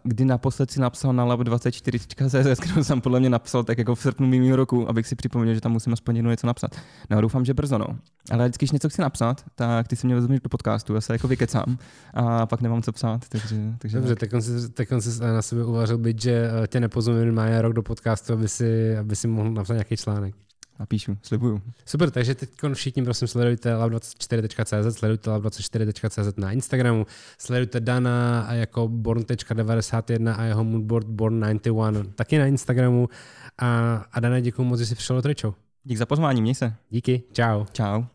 kdy naposled si napsal na lab24.cz, [laughs] kterou jsem podle mě napsal tak jako v srpnu minulého roku, abych si připomněl, že tam musím aspoň jednou něco napsat. No doufám, že brzo, no. Ale vždycky, když něco chci napsat, tak ty si mě vezmeš do podcastu, já se jako vykecám a pak nemám co psát. Takže, takže Dobře, tak on, si, tak on si na sebe uvařil být, že eh, tě nepozvu minimálně rok do podcastu, aby si, aby si mohl napsat nějaký článek. Napíšu, slibuju. Super, takže teď všichni prosím sledujte lab24.cz, sledujte lab24.cz na Instagramu, sledujte Dana a jako born.91 a jeho moodboard born91 taky na Instagramu a, a Dana děkuji moc, že jsi přišel do. Dík za pozvání, měj se. Díky, čau. Čau.